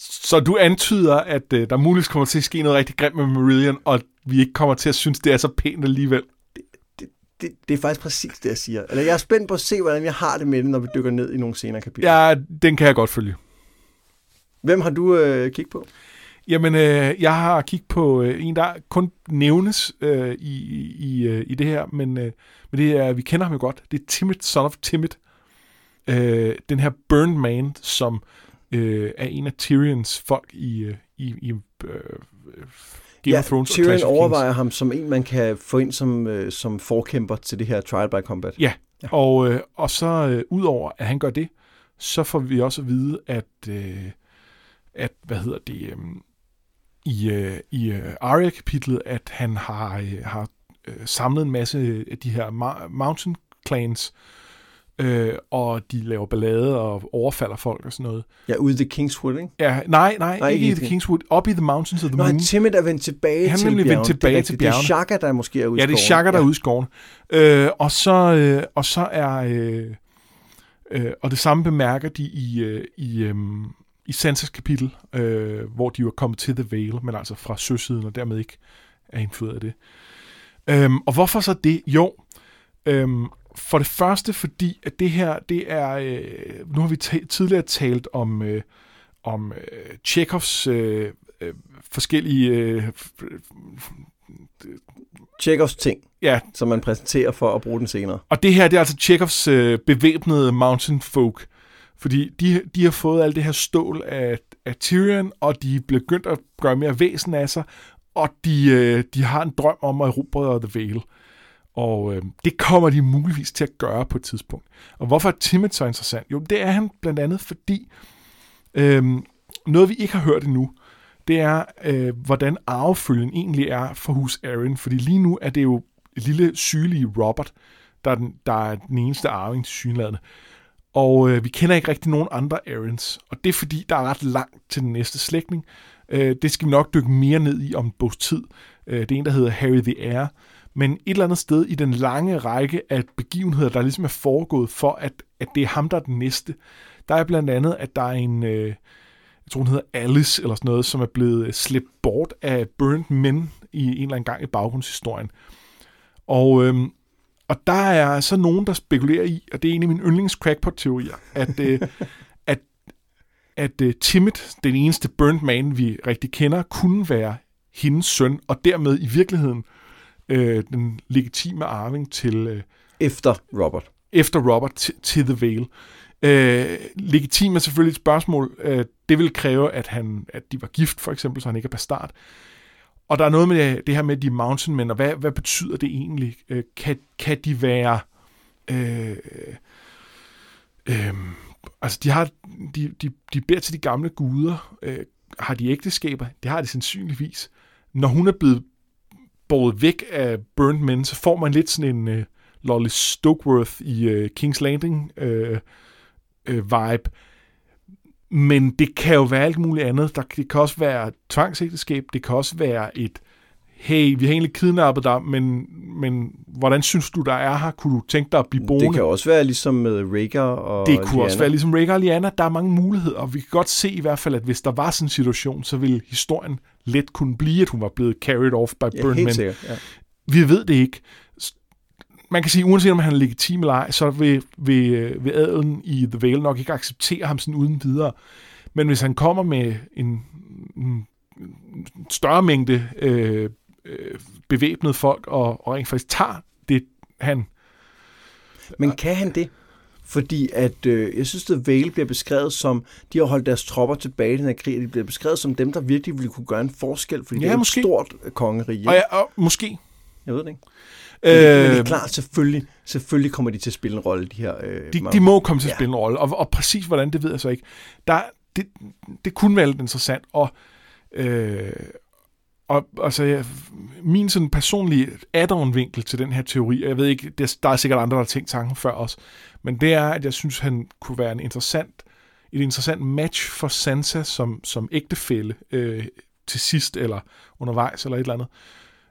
[SPEAKER 2] så du antyder, at øh, der muligvis kommer til at ske noget rigtig grimt med Marillion, og vi ikke kommer til at synes, det er så pænt alligevel.
[SPEAKER 1] Det, det er faktisk præcis det, jeg siger. Eller jeg er spændt på at se, hvordan jeg har det med det, når vi dykker ned i nogle senere kapitler.
[SPEAKER 2] Ja, den kan jeg godt følge.
[SPEAKER 1] Hvem har du øh, kigget på?
[SPEAKER 2] Jamen, øh, jeg har kigget på øh, en, der kun nævnes øh, i, i, øh, i det her, men, øh, men det er, vi kender ham jo godt. Det er Timid, Son of Timid. Øh, den her Burned Man, som øh, er en af Tyrions folk i, øh, i, i øh, Game
[SPEAKER 1] ja,
[SPEAKER 2] of Thrones
[SPEAKER 1] Tyrion
[SPEAKER 2] og
[SPEAKER 1] overvejer ham som en, man kan få ind som, øh, som forkæmper til det her Trial by Combat.
[SPEAKER 2] Ja, og, øh, og så øh, udover at han gør det, så får vi også at vide, at, øh, at hvad hedder det, øh, i, øh, i øh, Arya-kapitlet, at han har, øh, har øh, samlet en masse af de her ma- mountain clans, øh, og de laver ballade og overfalder folk og sådan noget.
[SPEAKER 1] Ja, ude i The Kingswood, ikke?
[SPEAKER 2] Ja, nej, nej,
[SPEAKER 1] Nej,
[SPEAKER 2] ikke i The Kingswood, op i The Mountains of the
[SPEAKER 1] Nå,
[SPEAKER 2] Moon.
[SPEAKER 1] han Timid er vendt tilbage
[SPEAKER 2] Han
[SPEAKER 1] til
[SPEAKER 2] nemlig vendt
[SPEAKER 1] bjergene.
[SPEAKER 2] tilbage
[SPEAKER 1] det er
[SPEAKER 2] til
[SPEAKER 1] rigtigt. Det er
[SPEAKER 2] bjergene.
[SPEAKER 1] Shaka, der måske er ude i
[SPEAKER 2] Ja, det er. Shaka, der er ude i skoven. Øh, og, så, øh, og så er... Øh, øh, og det samme bemærker de i, øh, i, øh, i Sansas kapitel, øh, hvor de jo er kommet til The Vale, men altså fra søsiden, og dermed ikke er indfødt af det. Øhm, og hvorfor så det? Jo, øhm, for det første fordi, at det her, det er... Øh, nu har vi tidligere talt om, øh, om øh, Tjekovs øh, øh, forskellige... Øh,
[SPEAKER 1] Tjekovs ting,
[SPEAKER 2] ja,
[SPEAKER 1] som man præsenterer for at bruge den senere.
[SPEAKER 2] Og det her, det er altså Tjekovs øh, bevæbnede mountain folk. Fordi de, de har fået alt det her stål af, af Tyrion, og de er begyndt at gøre mere væsen af sig, og de, øh, de har en drøm om at erobre The Vale. Og øh, det kommer de muligvis til at gøre på et tidspunkt. Og hvorfor er Timmet så interessant? Jo, det er han blandt andet, fordi øh, noget, vi ikke har hørt endnu, det er, øh, hvordan arvefølgen egentlig er for hus Aaron. Fordi lige nu er det jo lille sygelige Robert, der er den, der er den eneste arving til synlædende. Og øh, vi kender ikke rigtig nogen andre Aarons. Og det er fordi, der er ret langt til den næste slægtning. Øh, det skal vi nok dykke mere ned i om en bogs tid. Øh, det er en, der hedder Harry the Air. Men et eller andet sted i den lange række af begivenheder, der ligesom er foregået for, at, at det er ham, der er den næste. Der er blandt andet, at der er en, øh, jeg tror hun hedder Alice eller sådan noget, som er blevet øh, slæbt bort af Burnt Men i en eller anden gang i baggrundshistorien. Og, øhm, og der er så nogen, der spekulerer i, og det er en af mine yndlings crackpot-teorier, at, øh, at, at øh, Timid, den eneste burnt man, vi rigtig kender, kunne være hendes søn, og dermed i virkeligheden øh, den legitime arving til, øh,
[SPEAKER 1] Efter Robert.
[SPEAKER 2] efter Robert til, til The Vale. Øh, legitim er selvfølgelig et spørgsmål. Øh, det vil kræve, at, han, at de var gift, for eksempel, så han ikke er bastard. Og der er noget med det her med de mountain men, og hvad, hvad betyder det egentlig? Øh, kan, kan de være... Øh, øh, altså, de, har, de, de, de beder til de gamle guder. Øh, har de ægteskaber? Det har de sandsynligvis. Når hun er blevet båret væk af Burnt Men, så får man lidt sådan en... Øh, Lolly Stokeworth i uh, King's Landing uh, uh, vibe. Men det kan jo være alt muligt andet. Der, det kan også være tvangsægteskab, det kan også være et, hey, vi har egentlig kidnappet dig, men, men hvordan synes du, der er her? Kunne du tænke dig at blive boende?
[SPEAKER 1] Det kan også være ligesom med Rhaegar og
[SPEAKER 2] Det kunne
[SPEAKER 1] Lyanna.
[SPEAKER 2] også være ligesom Rhaegar og Lyanna. Der er mange muligheder, og vi kan godt se i hvert fald, at hvis der var sådan en situation, så ville historien let kunne blive, at hun var blevet carried off by
[SPEAKER 1] Ja,
[SPEAKER 2] Burn
[SPEAKER 1] helt
[SPEAKER 2] Men.
[SPEAKER 1] sikkert. Ja.
[SPEAKER 2] Vi ved det ikke. Man kan sige, uanset om han er legitim eller ej, så vil, vil, vil adelen i The Vale nok ikke acceptere ham sådan uden videre. Men hvis han kommer med en, en større mængde øh, øh, bevæbnede folk, og, og rent faktisk tager det, han...
[SPEAKER 1] Men kan han det? Fordi at, øh, jeg synes, at Vale bliver beskrevet som, de har holdt deres tropper tilbage i den her krig, de bliver beskrevet som dem, der virkelig ville kunne gøre en forskel, fordi
[SPEAKER 2] Ja,
[SPEAKER 1] det er
[SPEAKER 2] måske.
[SPEAKER 1] et stort øh, kongerige.
[SPEAKER 2] Og, ja, og måske...
[SPEAKER 1] Jeg ved det ikke. Men, det, men det er
[SPEAKER 2] Øh,
[SPEAKER 1] klart, selvfølgelig, selvfølgelig kommer de til at spille en rolle, de her... Øh,
[SPEAKER 2] De, de må komme til at
[SPEAKER 1] Ja.
[SPEAKER 2] spille en rolle, og, og præcis hvordan, det ved jeg så ikke. Der, det, det kunne være lidt interessant, og, øh, og altså, jeg, min sådan personlige add-on-vinkel til den her teori, og jeg ved ikke, der, der er sikkert andre, der har tænkt tanken før os, men det er, at jeg synes, han kunne være en interessant, et interessant match for Sansa som, som ægtefælle øh, til sidst, eller undervejs, eller et eller andet.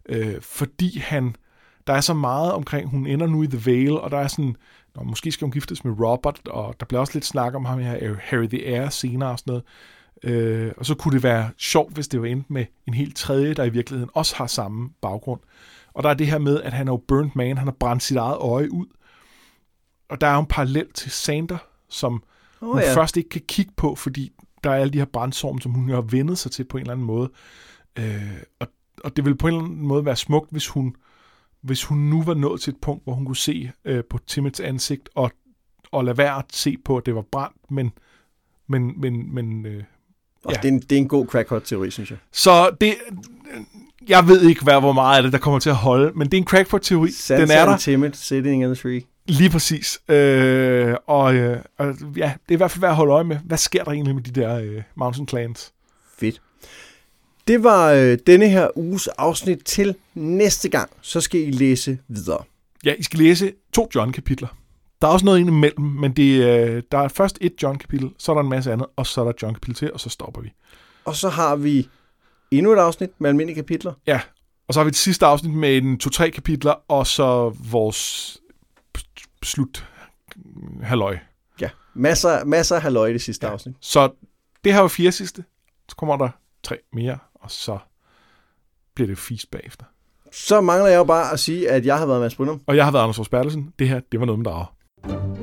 [SPEAKER 2] Øh, fordi han, der er så meget omkring, hun ender nu i The Vale, og der er sådan, Nå, måske skal hun giftes med Robert, og der bliver også lidt snak om ham her, Harry the Air senere og sådan noget. Øh, og så kunne det være sjovt, hvis det var endt med en helt tredje, der i virkeligheden også har samme baggrund. Og der er det her med, at han er jo burnt man, han har brændt sit eget øje ud. Og der er jo en parallel til Sander, som
[SPEAKER 1] Åh,
[SPEAKER 2] hun
[SPEAKER 1] ja.
[SPEAKER 2] først ikke kan kigge på, fordi der er alle de her brandstorm, som hun har vendet sig til på en eller anden måde. Øh, og, og det vil på en eller anden måde være smukt, hvis hun, hvis hun nu var nået til et punkt, hvor hun kunne se øh, på Timmets ansigt og, og lade være at se på, at det var brændt, men, men, men, men øh,
[SPEAKER 1] Og ja. det, er en, det er en god crackpot-teori, synes jeg.
[SPEAKER 2] så det, jeg ved ikke, hvad, hvor meget af det, der kommer til at holde, men det er en crackpot-teori.
[SPEAKER 1] Sansa
[SPEAKER 2] Den er der.
[SPEAKER 1] Timid sitting in the tree.
[SPEAKER 2] Lige præcis. Øh, og, øh, og ja, det er i hvert fald værd at holde øje med. Hvad sker der egentlig med de der øh, Mountain Clans?
[SPEAKER 1] Fedt. Det var øh, denne her uges afsnit til næste gang. Så skal I læse videre.
[SPEAKER 2] Ja, I skal læse to John-kapitler. Der er også noget indimellem, men det, øh, der er først et John-kapitel, så er der en masse andet, og så er der et John-kapitel til, og så stopper vi.
[SPEAKER 1] Og så har vi endnu et afsnit med almindelige kapitler.
[SPEAKER 2] Ja, og så har vi et sidste afsnit med en to-tre kapitler, og så vores slut halløj.
[SPEAKER 1] Ja, masser, masser af halløj i det sidste
[SPEAKER 2] Ja.
[SPEAKER 1] afsnit.
[SPEAKER 2] Så det her var fire sidste. Så kommer der tre mere, og så bliver det fisk bagefter.
[SPEAKER 1] Så mangler jeg jo bare at sige, at jeg har været Mads Brynum.
[SPEAKER 2] Og jeg har været Anders Fors Bertelsen. Det her, det var noget med drager. thank you